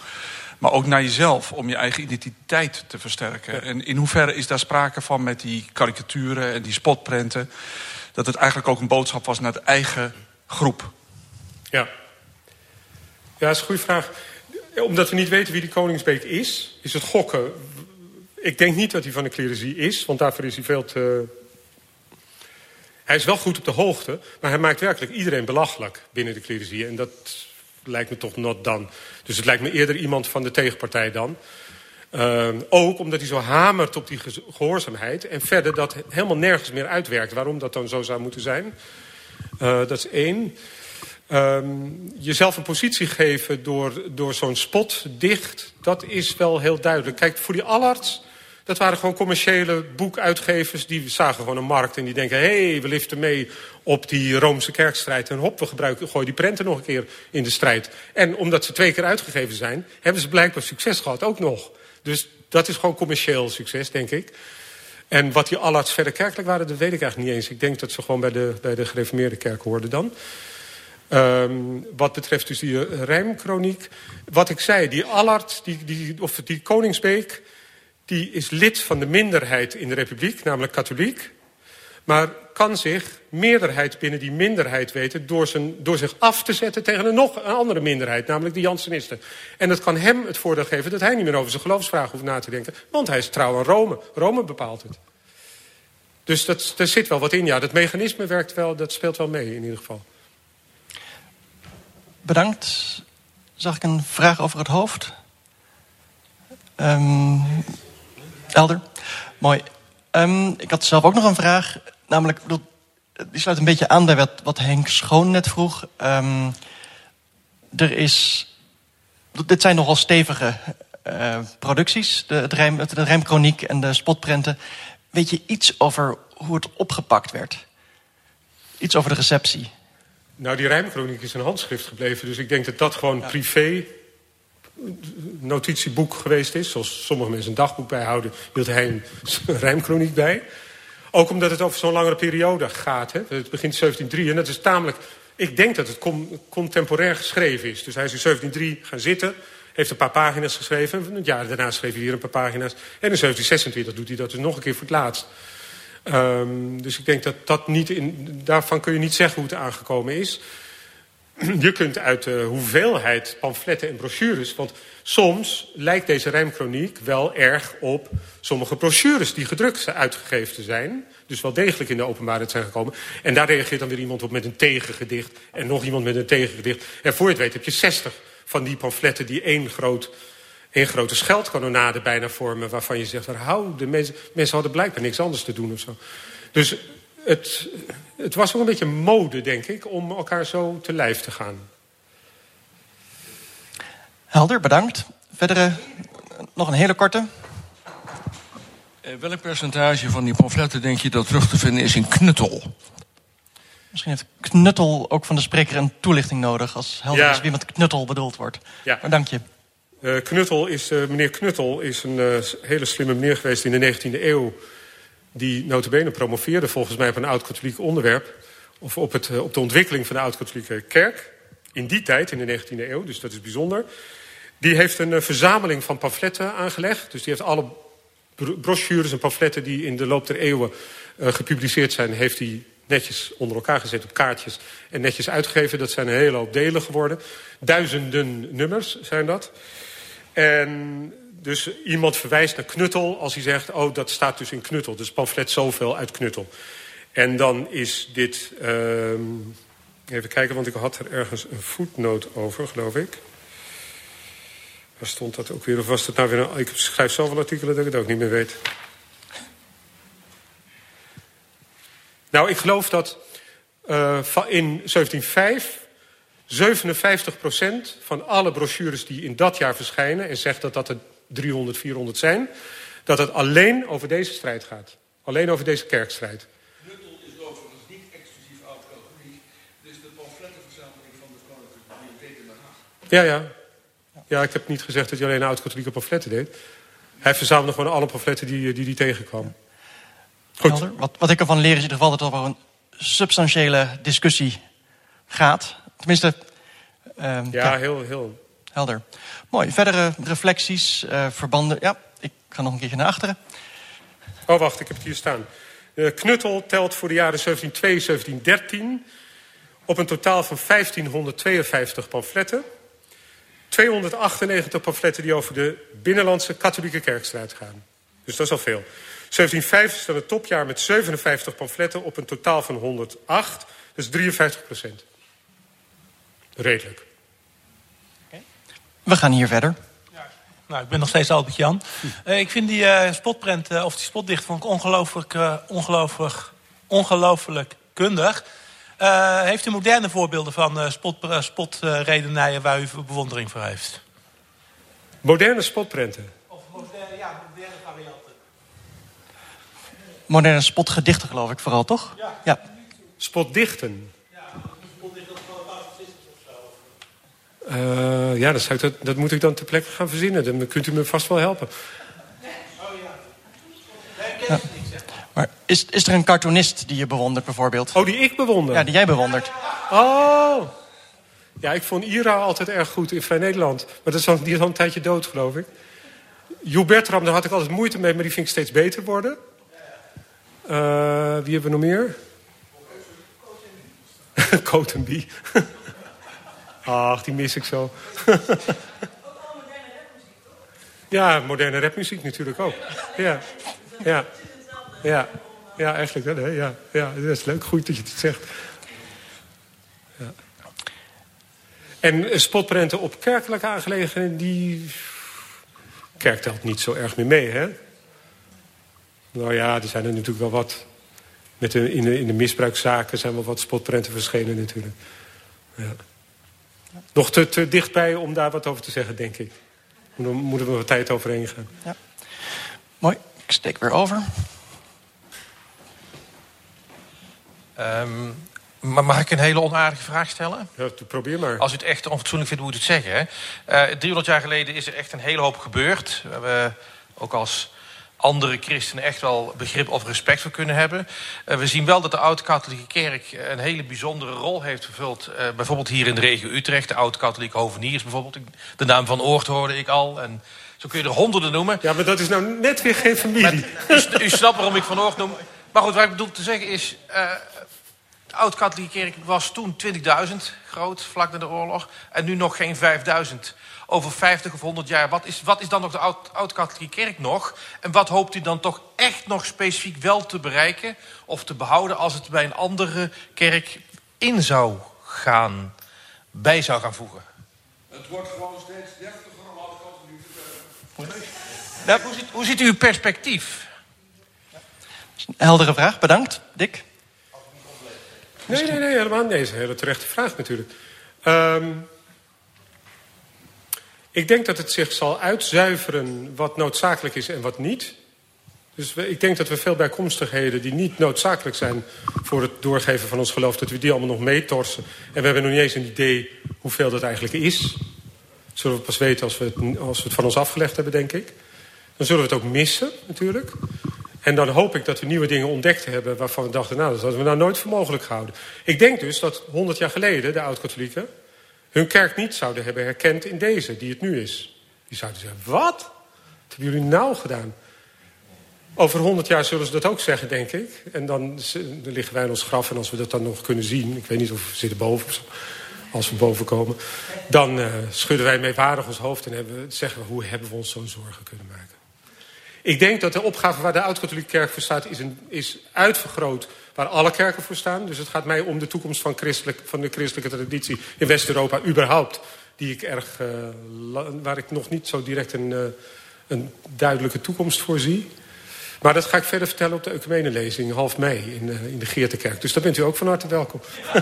G: Maar ook naar jezelf, om je eigen identiteit te versterken. Ja. En in hoeverre is daar sprake van met die karikaturen en die spotprenten... dat het eigenlijk ook een boodschap was naar de eigen groep?
B: Ja. Ja, dat is een goede vraag. Omdat we niet weten wie die Koningsbeek is, is het gokken. Ik denk niet dat hij van de clericie is, want daarvoor is hij veel te... Hij is wel goed op de hoogte, maar hij maakt werkelijk iedereen belachelijk binnen de clericie. En dat lijkt me toch not dan. Dus het lijkt me eerder iemand van de tegenpartij dan. Uh, ook omdat hij zo hamert op die gehoorzaamheid. En verder dat helemaal nergens meer uitwerkt. Waarom dat dan zo zou moeten zijn. Uh, dat is één. Um, jezelf een positie geven door, door zo'n spot dicht, dat is wel heel duidelijk. Kijk, voor die Allards, dat waren gewoon commerciële boekuitgevers... die zagen gewoon een markt en die denken... hé, hey, we liften mee op die Roomse kerkstrijd... en hop, we gebruiken, gooien die prenten nog een keer in de strijd. En omdat ze twee keer uitgegeven zijn... hebben ze blijkbaar succes gehad, ook nog. Dus dat is gewoon commercieel succes, denk ik. En wat die Allards verder kerkelijk waren, dat weet ik eigenlijk niet eens. Ik denk dat ze gewoon bij de, bij de gereformeerde kerk hoorden dan... Um, wat betreft dus die uh, rijmkroniek. Wat ik zei, die Allard, die, die, of die Koningsbeek... die is lid van de minderheid in de republiek, namelijk katholiek. Maar kan zich meerderheid binnen die minderheid weten... door, zijn, door zich af te zetten tegen een nog een andere minderheid, namelijk de Jansenisten. En dat kan hem het voordeel geven dat hij niet meer over zijn geloofsvraag hoeft na te denken. Want hij is trouw aan Rome. Rome bepaalt het. Dus dat, daar zit wel wat in. Ja, dat mechanisme werkt wel, dat speelt wel mee in ieder geval.
A: Bedankt. Zag ik een vraag over het hoofd? Um, Elder? Mooi. Um, ik had zelf ook nog een vraag. Namelijk, die sluit een beetje aan bij wat, Henk Schoon net vroeg. Um, er is... Dit zijn nogal stevige uh, producties. De, het en de spotprenten. Weet je iets over hoe het opgepakt werd? Iets over de receptie?
B: Nou, die rijmkroniek is een handschrift gebleven. Dus ik denk dat dat gewoon ja. privé notitieboek geweest is. Zoals sommige mensen een dagboek bijhouden, hield hij een <laughs> rijmkroniek bij. Ook omdat het over zo'n langere periode gaat. Hè? Het begint 1703 en dat is tamelijk... Ik denk dat het com contemporair geschreven is. Dus hij is in 1703 gaan zitten, heeft een paar pagina's geschreven. En het jaar daarna schreef hij weer een paar pagina's. En in 1726 doet hij dat dus nog een keer voor het laatst. Um, dus ik denk dat dat niet in, daarvan kun je niet zeggen hoe het aangekomen is. Je kunt uit de hoeveelheid pamfletten en brochures... want soms lijkt deze rijmkroniek wel erg op sommige brochures... die gedrukt uitgegeven zijn. Dus wel degelijk in de openbaarheid zijn gekomen. En daar reageert dan weer iemand op met een tegengedicht... en nog iemand met een tegengedicht. En voor je het weet heb je 60 van die pamfletten die één groot een grote scheldkanonade bijna vormen... waarvan je zegt, hou, de mensen, mensen hadden blijkbaar niks anders te doen of zo. Dus het, het was wel een beetje mode, denk ik, om elkaar zo te lijf te gaan.
A: Helder, bedankt. Verdere... nog een hele korte.
E: Eh, welk percentage van die pamfletten denk je dat terug te vinden is in knuttel?
A: Misschien heeft knuttel ook van de spreker een toelichting nodig... als helder
B: Ja.
A: is wie met knuttel bedoeld wordt.
B: Ja.
A: Maar dank je.
B: Eh, Knuttel is, eh, meneer Knuttel is een eh, hele slimme meneer geweest in de 19e eeuw... die notabene promoveerde volgens mij op een oud-katholiek onderwerp... of op, het, op de ontwikkeling van de oud-katholieke kerk. In die tijd, in de 19e eeuw, dus dat is bijzonder. Die heeft een verzameling van pamfletten aangelegd. Dus die heeft alle bro- brochures en pamfletten die in de loop der eeuwen gepubliceerd zijn... heeft hij netjes onder elkaar gezet op kaartjes en netjes uitgegeven. Dat zijn een hele hoop delen geworden. Duizenden nummers zijn dat. En dus iemand verwijst naar knuttel als hij zegt... oh, dat staat dus in knuttel. Dus pamflet zoveel uit knuttel. En dan is dit... ehm, even kijken, want ik had er ergens een voetnoot over, geloof ik. Waar stond dat ook weer? Of was dat nou weer een... Ik schrijf zoveel artikelen dat ik het ook niet meer weet. Nou, ik geloof dat eh, in 1705 57% van alle brochures die in dat jaar verschijnen... en zegt dat dat er 300, 400 zijn... dat het alleen over deze strijd gaat. Alleen over deze kerkstrijd.
E: Knuttel is overigens niet exclusief oud-katholiek. Is de pamflettenverzameling van de Koninklijke Bibliotheek in Den Haag.
B: Ja, ja. Ja, ik heb niet gezegd dat hij alleen oud-katholieke pamfletten deed. Hij verzamelde gewoon alle pamfletten die die, die tegenkwam. Goed.
A: Helder. Wat, wat ik ervan leer is in ieder geval dat het over een substantiële discussie gaat. Tenminste, ehm,
B: Ja, heel, heel...
A: helder. Mooi. Verdere reflecties, eh, verbanden. Ja, ik ga nog een keertje naar achteren.
B: Oh, wacht, ik heb het hier staan. Eh, Knuttel telt voor de jaren 1702, 1713... op een totaal van 1552 pamfletten. 298 pamfletten die over de binnenlandse katholieke kerkstrijd gaan. Dus dat is al veel. 1705 is dan het topjaar met 57 pamfletten op een totaal van 108. Dus 53 procent. Redelijk.
A: We gaan hier verder.
D: Nou, ik ben nog steeds Albert Jan. Eh, ik vind die eh, spotprent, eh, of die spotdicht, vond ik ongelooflijk, eh, ongelooflijk, ongelooflijk kundig. Eh, heeft u moderne voorbeelden van eh spot, eh, spotredenijen waar u bewondering voor heeft?
B: Moderne spotprenten.
D: Of moderne, ja, moderne varianten.
A: Moderne spotgedichten geloof ik vooral, toch?
D: Ja.
A: ja.
B: Spotdichten. Eh, ja, dat, zou ik, dat, dat moet ik dan ter plekke gaan verzinnen. Dan kunt u me vast wel helpen.
A: Maar is, is er een cartoonist die je bewondert bijvoorbeeld?
B: Oh, die ik bewonder.
A: Ja, die jij bewondert.
B: Oh! Ja, ik vond Ira altijd erg goed in Vrij Nederland. Maar dat is al, die is al een tijdje dood, geloof ik. Joe Bertram, daar had ik altijd moeite mee, maar die vind ik steeds beter worden. Eh, wie hebben we nog meer? <laughs> Cotenby. Ach, die mis ik zo. <laughs> ja, moderne rapmuziek natuurlijk ook. Ja, ja, ja. Ja, eigenlijk wel, hè? Ja, ja, dat is leuk. Goed dat je het zegt. Ja. En eh, spotprenten op kerkelijke aangelegenheden, die... Kerk telt niet zo erg meer mee, hè? Nou ja, er zijn er natuurlijk wel wat... Met in, de, in de misbruikzaken zijn wel wat spotprenten verschenen natuurlijk. Ja. Nog te, te dichtbij om daar wat over te zeggen, denk ik. Dan moeten we wat tijd overheen gaan.
A: Mooi. Ik steek weer over.
C: Ehm, maar mag ik een hele onaardige vraag stellen?
B: Ja, probeer maar.
C: Als u het echt onfatsoenlijk vindt, moet u het zeggen. Hè? Eh, 300 jaar geleden is er echt een hele hoop gebeurd. We hebben ook als andere christenen echt wel begrip of respect voor kunnen hebben. Eh, we zien wel dat de Oud-Katholieke Kerk een hele bijzondere rol heeft vervuld. Eh, bijvoorbeeld hier in de regio Utrecht, de Oud-Katholieke Hoveniers bijvoorbeeld. De naam van Oort hoorde ik al. En zo kun je er honderden noemen.
B: Ja, maar dat is nou net weer geen familie.
C: U, u snapt waarom ik Van Oort noem. Maar goed, wat ik bedoel te zeggen is... eh, de Oud-Katholieke Kerk was toen 20.000 groot, vlak na de oorlog. En nu nog geen 5.000. Over 50 of 100 jaar, wat is, wat is dan nog de Oud- Oud-Katholieke Kerk nog? En wat hoopt u dan toch echt nog specifiek wel te bereiken... of te behouden als het bij een andere kerk in zou gaan... bij zou gaan voegen?
E: Het wordt gewoon steeds deftiger om alle kanten nu te
C: Nou, hoe, ziet, hoe ziet u uw perspectief?
A: Heldere vraag, bedankt. Dick?
B: Nee, nee, nee, helemaal niet. Dat is een hele terechte vraag natuurlijk. Ehm, Ik denk dat het zich zal uitzuiveren wat noodzakelijk is en wat niet. Dus ik denk dat we veel bijkomstigheden die niet noodzakelijk zijn... voor het doorgeven van ons geloof, dat we die allemaal nog meetorsen. En we hebben nog niet eens een idee hoeveel dat eigenlijk is. Dat zullen we pas weten als we, het, als het van ons afgelegd hebben, denk ik. Dan zullen we het ook missen, natuurlijk. En dan hoop ik dat we nieuwe dingen ontdekt hebben... waarvan we dachten, nou, dat hadden we nou nooit voor mogelijk gehouden. Ik denk dus dat 100 jaar geleden, de oud-katholieken... hun kerk niet zouden hebben herkend in deze, die het nu is. Die zouden zeggen, wat? Wat hebben jullie nou gedaan? Over 100 jaar zullen ze dat ook zeggen, denk ik. En dan, liggen wij in ons graf en als we dat dan nog kunnen zien... ik weet niet of we zitten boven of zo, als we boven komen... dan uh, schudden wij meewarig ons hoofd en hebben, zeggen we... hoe hebben we ons zo'n zorgen kunnen maken. Ik denk dat de opgave waar de Oud-Katholieke Kerk voor staat... Is, een, is uitvergroot waar alle kerken voor staan. Dus het gaat mij om de toekomst van, christelijk, van de christelijke traditie in West-Europa überhaupt. Die ik erg, uh, waar ik nog niet zo direct een, uh, een duidelijke toekomst voor zie. Maar dat ga ik verder vertellen op de ecumenelezing half mei in, uh, in de Geertekerk. Dus daar bent u ook van harte welkom. <laughs>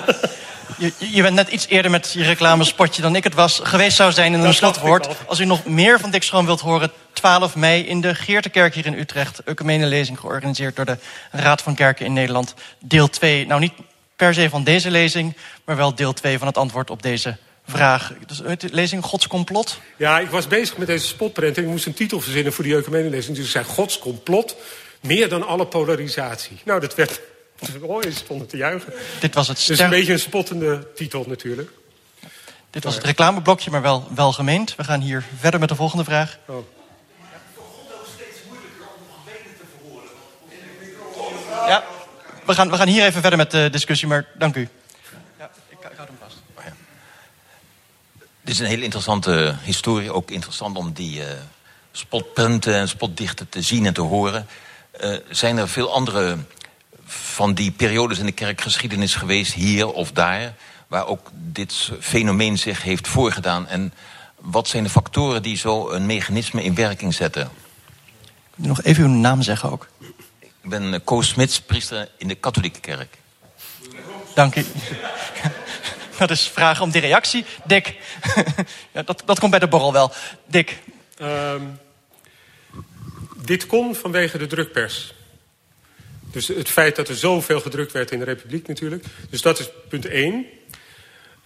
A: Je, je, bent net iets eerder met je reclamespotje dan ik het was geweest zou zijn in een slotwoord. Als u nog meer van Dick Schroom wilt horen, 12 mei in de Geertekerk hier in Utrecht. Ecumenelezing georganiseerd door de Raad van Kerken in Nederland. Deel 2, nou niet per se van deze lezing, maar wel deel 2 van het antwoord op deze vraag. Dus lezing Gods complot?
B: Ja, ik was bezig met deze spotprint en ik moest een titel verzinnen voor die ecumenelezing. Dus ik zei Gods complot, meer dan alle polarisatie. Nou, dat werd... <laughs> Oh, je stonden te juichen.
A: Dit was het
B: ster... Dus een beetje een spottende titel natuurlijk.
A: Dit was het reclameblokje, maar wel, wel gemeend. We gaan hier verder met de volgende vraag. Oh. Ja, we gaan, we gaan hier even verder met de discussie, maar dank u. Ja, ik, ik houd hem vast.
H: Oh ja. Dit is een hele interessante historie. Ook interessant om die uh, spotpunten en spotdichten te zien en te horen. Uh, zijn er veel andere van die periodes in de kerkgeschiedenis geweest, hier of daar, waar ook dit fenomeen zich heeft voorgedaan? En wat zijn de factoren die zo een mechanisme in werking zetten?
A: Kunt u nog even uw naam zeggen ook?
H: Ik ben Koos Smits, priester in de katholieke kerk.
A: Dank u. Dat is vragen om die reactie. Dick, <laughs> ja, dat, dat komt bij de borrel wel. Dick. Um,
B: dit kon vanwege de drukpers. Dus het feit dat er zoveel gedrukt werd in de Republiek natuurlijk. Dus dat is punt één.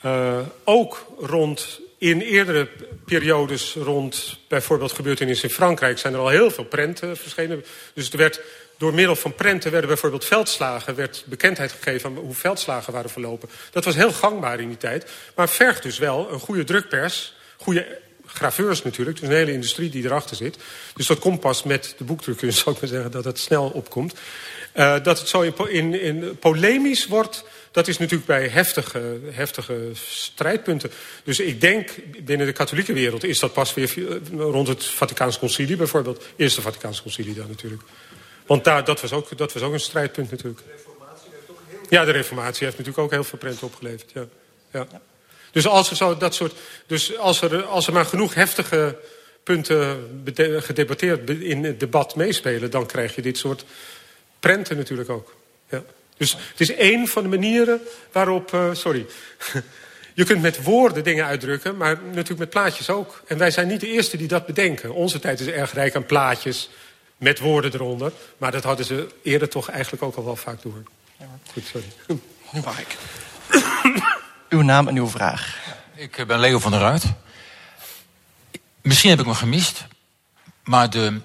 B: Uh, ook rond, in eerdere periodes rond bijvoorbeeld gebeurtenissen in Frankrijk... zijn er al heel veel prenten verschenen. Dus er werd door middel van prenten werden bijvoorbeeld veldslagen... werd bekendheid gegeven aan hoe veldslagen waren verlopen. Dat was heel gangbaar in die tijd. Maar vergt dus wel een goede drukpers... goede graveurs natuurlijk, dus een hele industrie die erachter zit. Dus dat komt pas met de boekdrukkunst, <laughs> zou ik maar zeggen, dat het snel opkomt. Uh, dat het zo in, in, in, polemisch wordt, dat is natuurlijk bij heftige, heftige strijdpunten. Dus ik denk, binnen de katholieke wereld is dat pas weer rond het Vaticaans Concilie bijvoorbeeld. Eerste Vaticaans Concilie dan natuurlijk. Want daar, dat, was ook, dat was ook een strijdpunt natuurlijk. De reformatie heeft ook heel Ja, de reformatie heeft natuurlijk ook heel veel prenten opgeleverd. Ja. Ja. Dus als er, zo, dat soort, dus als er, als er maar genoeg heftige punten gedebatteerd in het debat meespelen... dan krijg je dit soort prenten natuurlijk ook. Dus het is één van de manieren waarop... Uh, sorry. <laughs> Je kunt met woorden dingen uitdrukken, maar natuurlijk met plaatjes ook. En wij zijn niet de eerste die dat bedenken. Onze tijd is erg rijk aan plaatjes, met woorden eronder. Maar dat hadden ze eerder toch eigenlijk ook al wel vaak door. Ja. Goed, sorry.
A: Nu mag ik. <coughs> uw naam en uw vraag.
I: Ik ben Leo van der Ruit. Misschien heb ik me gemist, maar de,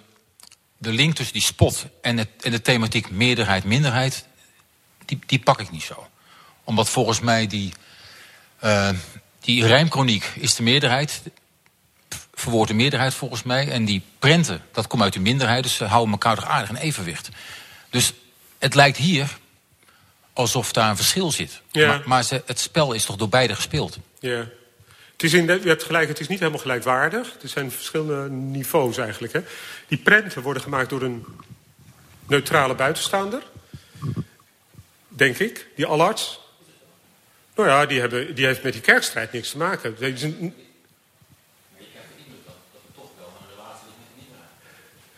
I: de link tussen die spot en, het, en de thematiek meerderheid-minderheid, die, die pak ik niet zo. Omdat volgens mij die, uh, die rijmkroniek is de meerderheid, verwoordt de meerderheid volgens mij. En die prenten, dat komt uit de minderheid. Dus ze houden elkaar toch aardig in evenwicht. Dus het lijkt hier alsof daar een verschil zit. Ja. Maar, maar ze, het spel is toch door beide gespeeld?
B: Ja. Het is in, je hebt gelijk, het is niet helemaal gelijkwaardig. Er zijn verschillende niveaus eigenlijk. Hè. Die prenten worden gemaakt door een neutrale buitenstaander. Denk ik. Die allarts. Nou ja, die, hebben, die heeft met die kerkstrijd niks te maken. Dat is een,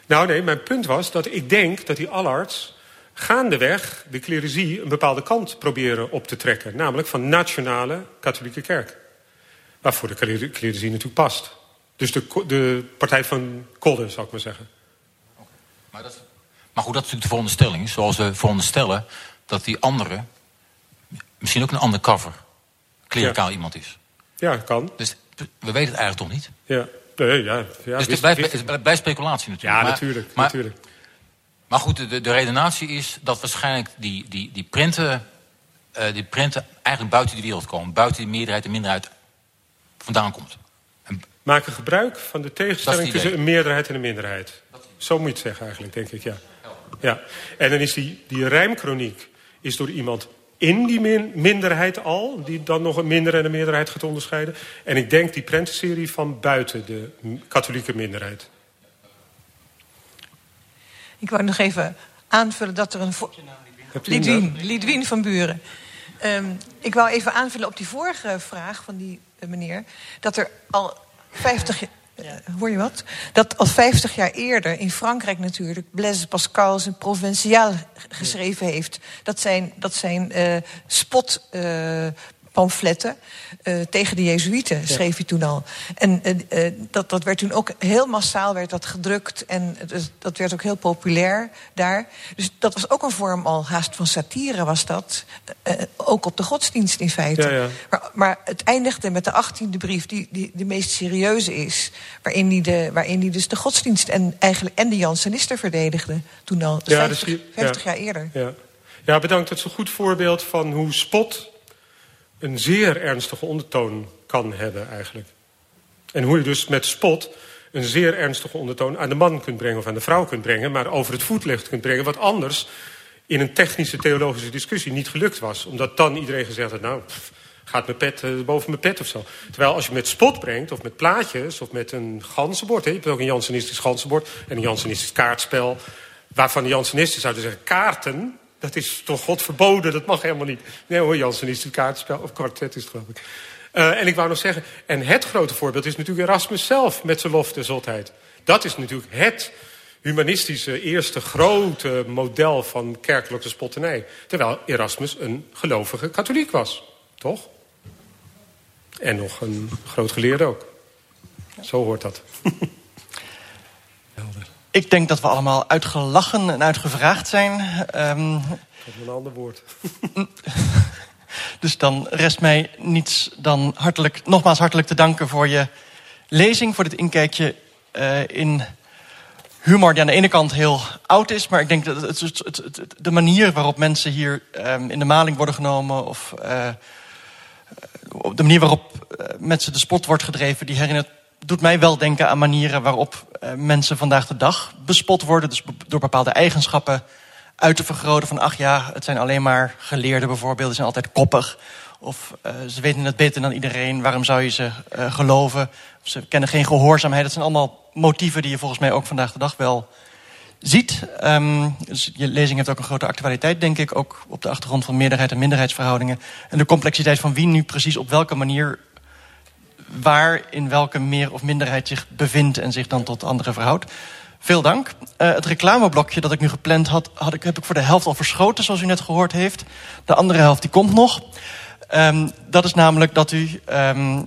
B: Nou nee, mijn punt was dat ik denk dat die allarts gaandeweg de clerizie een bepaalde kant proberen op te trekken. Namelijk van nationale katholieke kerk. Waarvoor de clerizie natuurlijk past. Dus de, de partij van Kolder, zou ik maar zeggen.
I: Maar, dat, maar goed, dat is natuurlijk de veronderstelling. Zoals we veronderstellen dat die andere misschien ook een undercover klericaal iemand is.
B: Ja, kan.
I: Dus we weten het eigenlijk toch niet?
B: Ja, nee, ja. ja
I: dus het blijft, blijft speculatie natuurlijk.
B: Ja,
I: Maar-
B: natuurlijk.
I: Maar,
B: natuurlijk.
I: maar goed, de, de redenatie is dat waarschijnlijk die, die, die, printen, eh, die printen eigenlijk buiten die wereld komen. Buiten die meerderheid en minderheid vandaan komt.
B: Maken gebruik van de tegenstelling tussen een meerderheid en een minderheid. Zo moet je het zeggen eigenlijk, denk ik, ja. ja. En dan is die, die rijmkroniek is door iemand in die min- minderheid al... die dan nog een minder en een meerderheid gaat onderscheiden. En ik denk die prentenserie van buiten de katholieke minderheid.
J: Ik wou nog even aanvullen dat er een... Lidwien van Buren. Ehm, ik wou even aanvullen op die vorige vraag van die eh, meneer. Dat er al 50 jaar. Eh, Hoor je wat? Dat al 50 jaar eerder in Frankrijk natuurlijk Blaise Pascal zijn Provinciaal g- geschreven heeft. Dat zijn, dat zijn eh, spot. eh, pamfletten eh, tegen de Jezuïeten, schreef hij toen al. En eh, eh, dat, dat werd toen ook heel massaal werd dat gedrukt. En dat werd ook heel populair daar. Dus dat was ook een vorm al haast van satire, was dat. Ook op de godsdienst in feite.
B: Ja, ja.
J: Maar, maar het eindigde met de achttiende brief, die, die de meest serieuze is. Waarin hij de, waarin die dus de godsdienst en, eigenlijk, en de Jansenisten verdedigde. Toen al, dus
B: Ja,
J: 50,
B: dus hier-
J: 50
B: ja.
J: jaar eerder.
B: Ja. ja, bedankt. Dat is een goed voorbeeld van hoe spot een zeer ernstige ondertoon kan hebben eigenlijk. En hoe je dus met spot een zeer ernstige ondertoon aan de man kunt brengen of aan de vrouw kunt brengen, maar over het voetlicht kunt brengen, wat anders in een technische theologische discussie niet gelukt was. Omdat dan iedereen gezegd had, nou, gaat mijn pet eh, boven mijn pet of zo. Terwijl als je met spot brengt, of met plaatjes, of met een ganzenbord... Hè, je hebt ook een Jansenistisch ganzenbord en een Jansenistisch kaartspel... waarvan de Jansenisten zouden zeggen, kaarten... dat is toch God verboden, dat mag helemaal niet. Nee hoor, Jansenistisch kaartspel, of kwartet is het geloof ik. Eh, en ik wou nog zeggen, en het grote voorbeeld is natuurlijk Erasmus zelf... met zijn lof der zotheid. Dat is natuurlijk het humanistische eerste grote model van kerkelijke spotternij. Terwijl Erasmus een gelovige katholiek was, toch? En nog een groot geleerde ook. Zo hoort dat.
A: Ik denk dat we allemaal uitgelachen en uitgevraagd zijn. Ehm,
B: Dat is een ander woord. <laughs>
A: dus dan rest mij niets dan hartelijk, nogmaals hartelijk te danken voor je lezing, voor dit inkijkje eh, in humor die aan de ene kant heel oud is, maar ik denk dat het, het, de manier waarop mensen hier ehm, in de maling worden genomen of eh, op de manier waarop eh, met ze de spot wordt gedreven, die herinnert, doet mij wel denken aan manieren waarop mensen vandaag de dag bespot worden. Dus door bepaalde eigenschappen uit te vergroten. Van ach ja, het zijn alleen maar geleerden bijvoorbeeld, ze zijn altijd koppig. Of eh, ze weten het beter dan iedereen, waarom zou je ze eh, geloven? Ze kennen geen gehoorzaamheid. Dat zijn allemaal motieven die je volgens mij ook vandaag de dag wel ziet. Ehm, dus je lezing heeft ook een grote actualiteit, denk ik. Ook op de achtergrond van meerderheid en minderheidsverhoudingen. En de complexiteit van wie nu precies op welke manier... waar in welke meer of minderheid zich bevindt... en zich dan tot anderen verhoudt. Veel dank. Eh, het reclameblokje dat ik nu gepland had, had ik, heb ik voor de helft al verschoten, zoals u net gehoord heeft. De andere helft die komt nog. Ehm, dat is namelijk dat u ehm,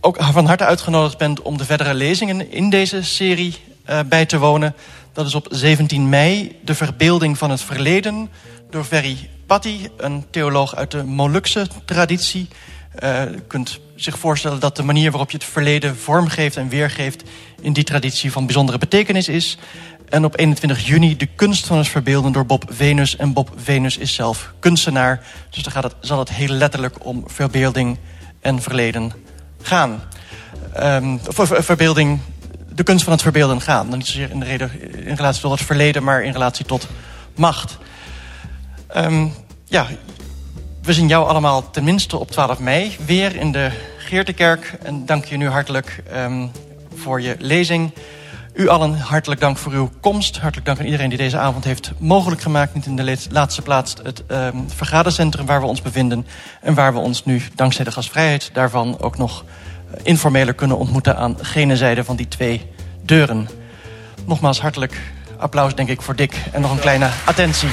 A: ook van harte uitgenodigd bent om de verdere lezingen in deze serie eh, bij te wonen. Dat is op 17 mei de verbeelding van het verleden door Ferry Patti, een theoloog uit de Molukse traditie. Eh, u kunt zich voorstellen dat de manier waarop je het verleden vormgeeft en weergeeft in die traditie van bijzondere betekenis is. En op 21 juni de kunst van het verbeelden door Bob Venus. En Bob Venus is zelf kunstenaar. Dus dan gaat het, zal het heel letterlijk om verbeelding en verleden gaan. Ehm, verbeelding, de kunst van het verbeelden gaan. Dan niet zozeer in, de reden, in relatie tot het verleden, maar in relatie tot macht. Ehm, ja, we zien jou allemaal tenminste op 12 mei weer in de Geertekerk. En dank je nu hartelijk ehm, voor je lezing. U allen hartelijk dank voor uw komst. Hartelijk dank aan iedereen die deze avond heeft mogelijk gemaakt. Niet in de laatste plaats het ehm, vergadercentrum waar we ons bevinden. En waar we ons nu, dankzij de gastvrijheid daarvan, ook nog eh, informeler kunnen ontmoeten aan gene zijde van die twee deuren. Nogmaals hartelijk applaus, denk ik, voor Dick. En nog een kleine attentie.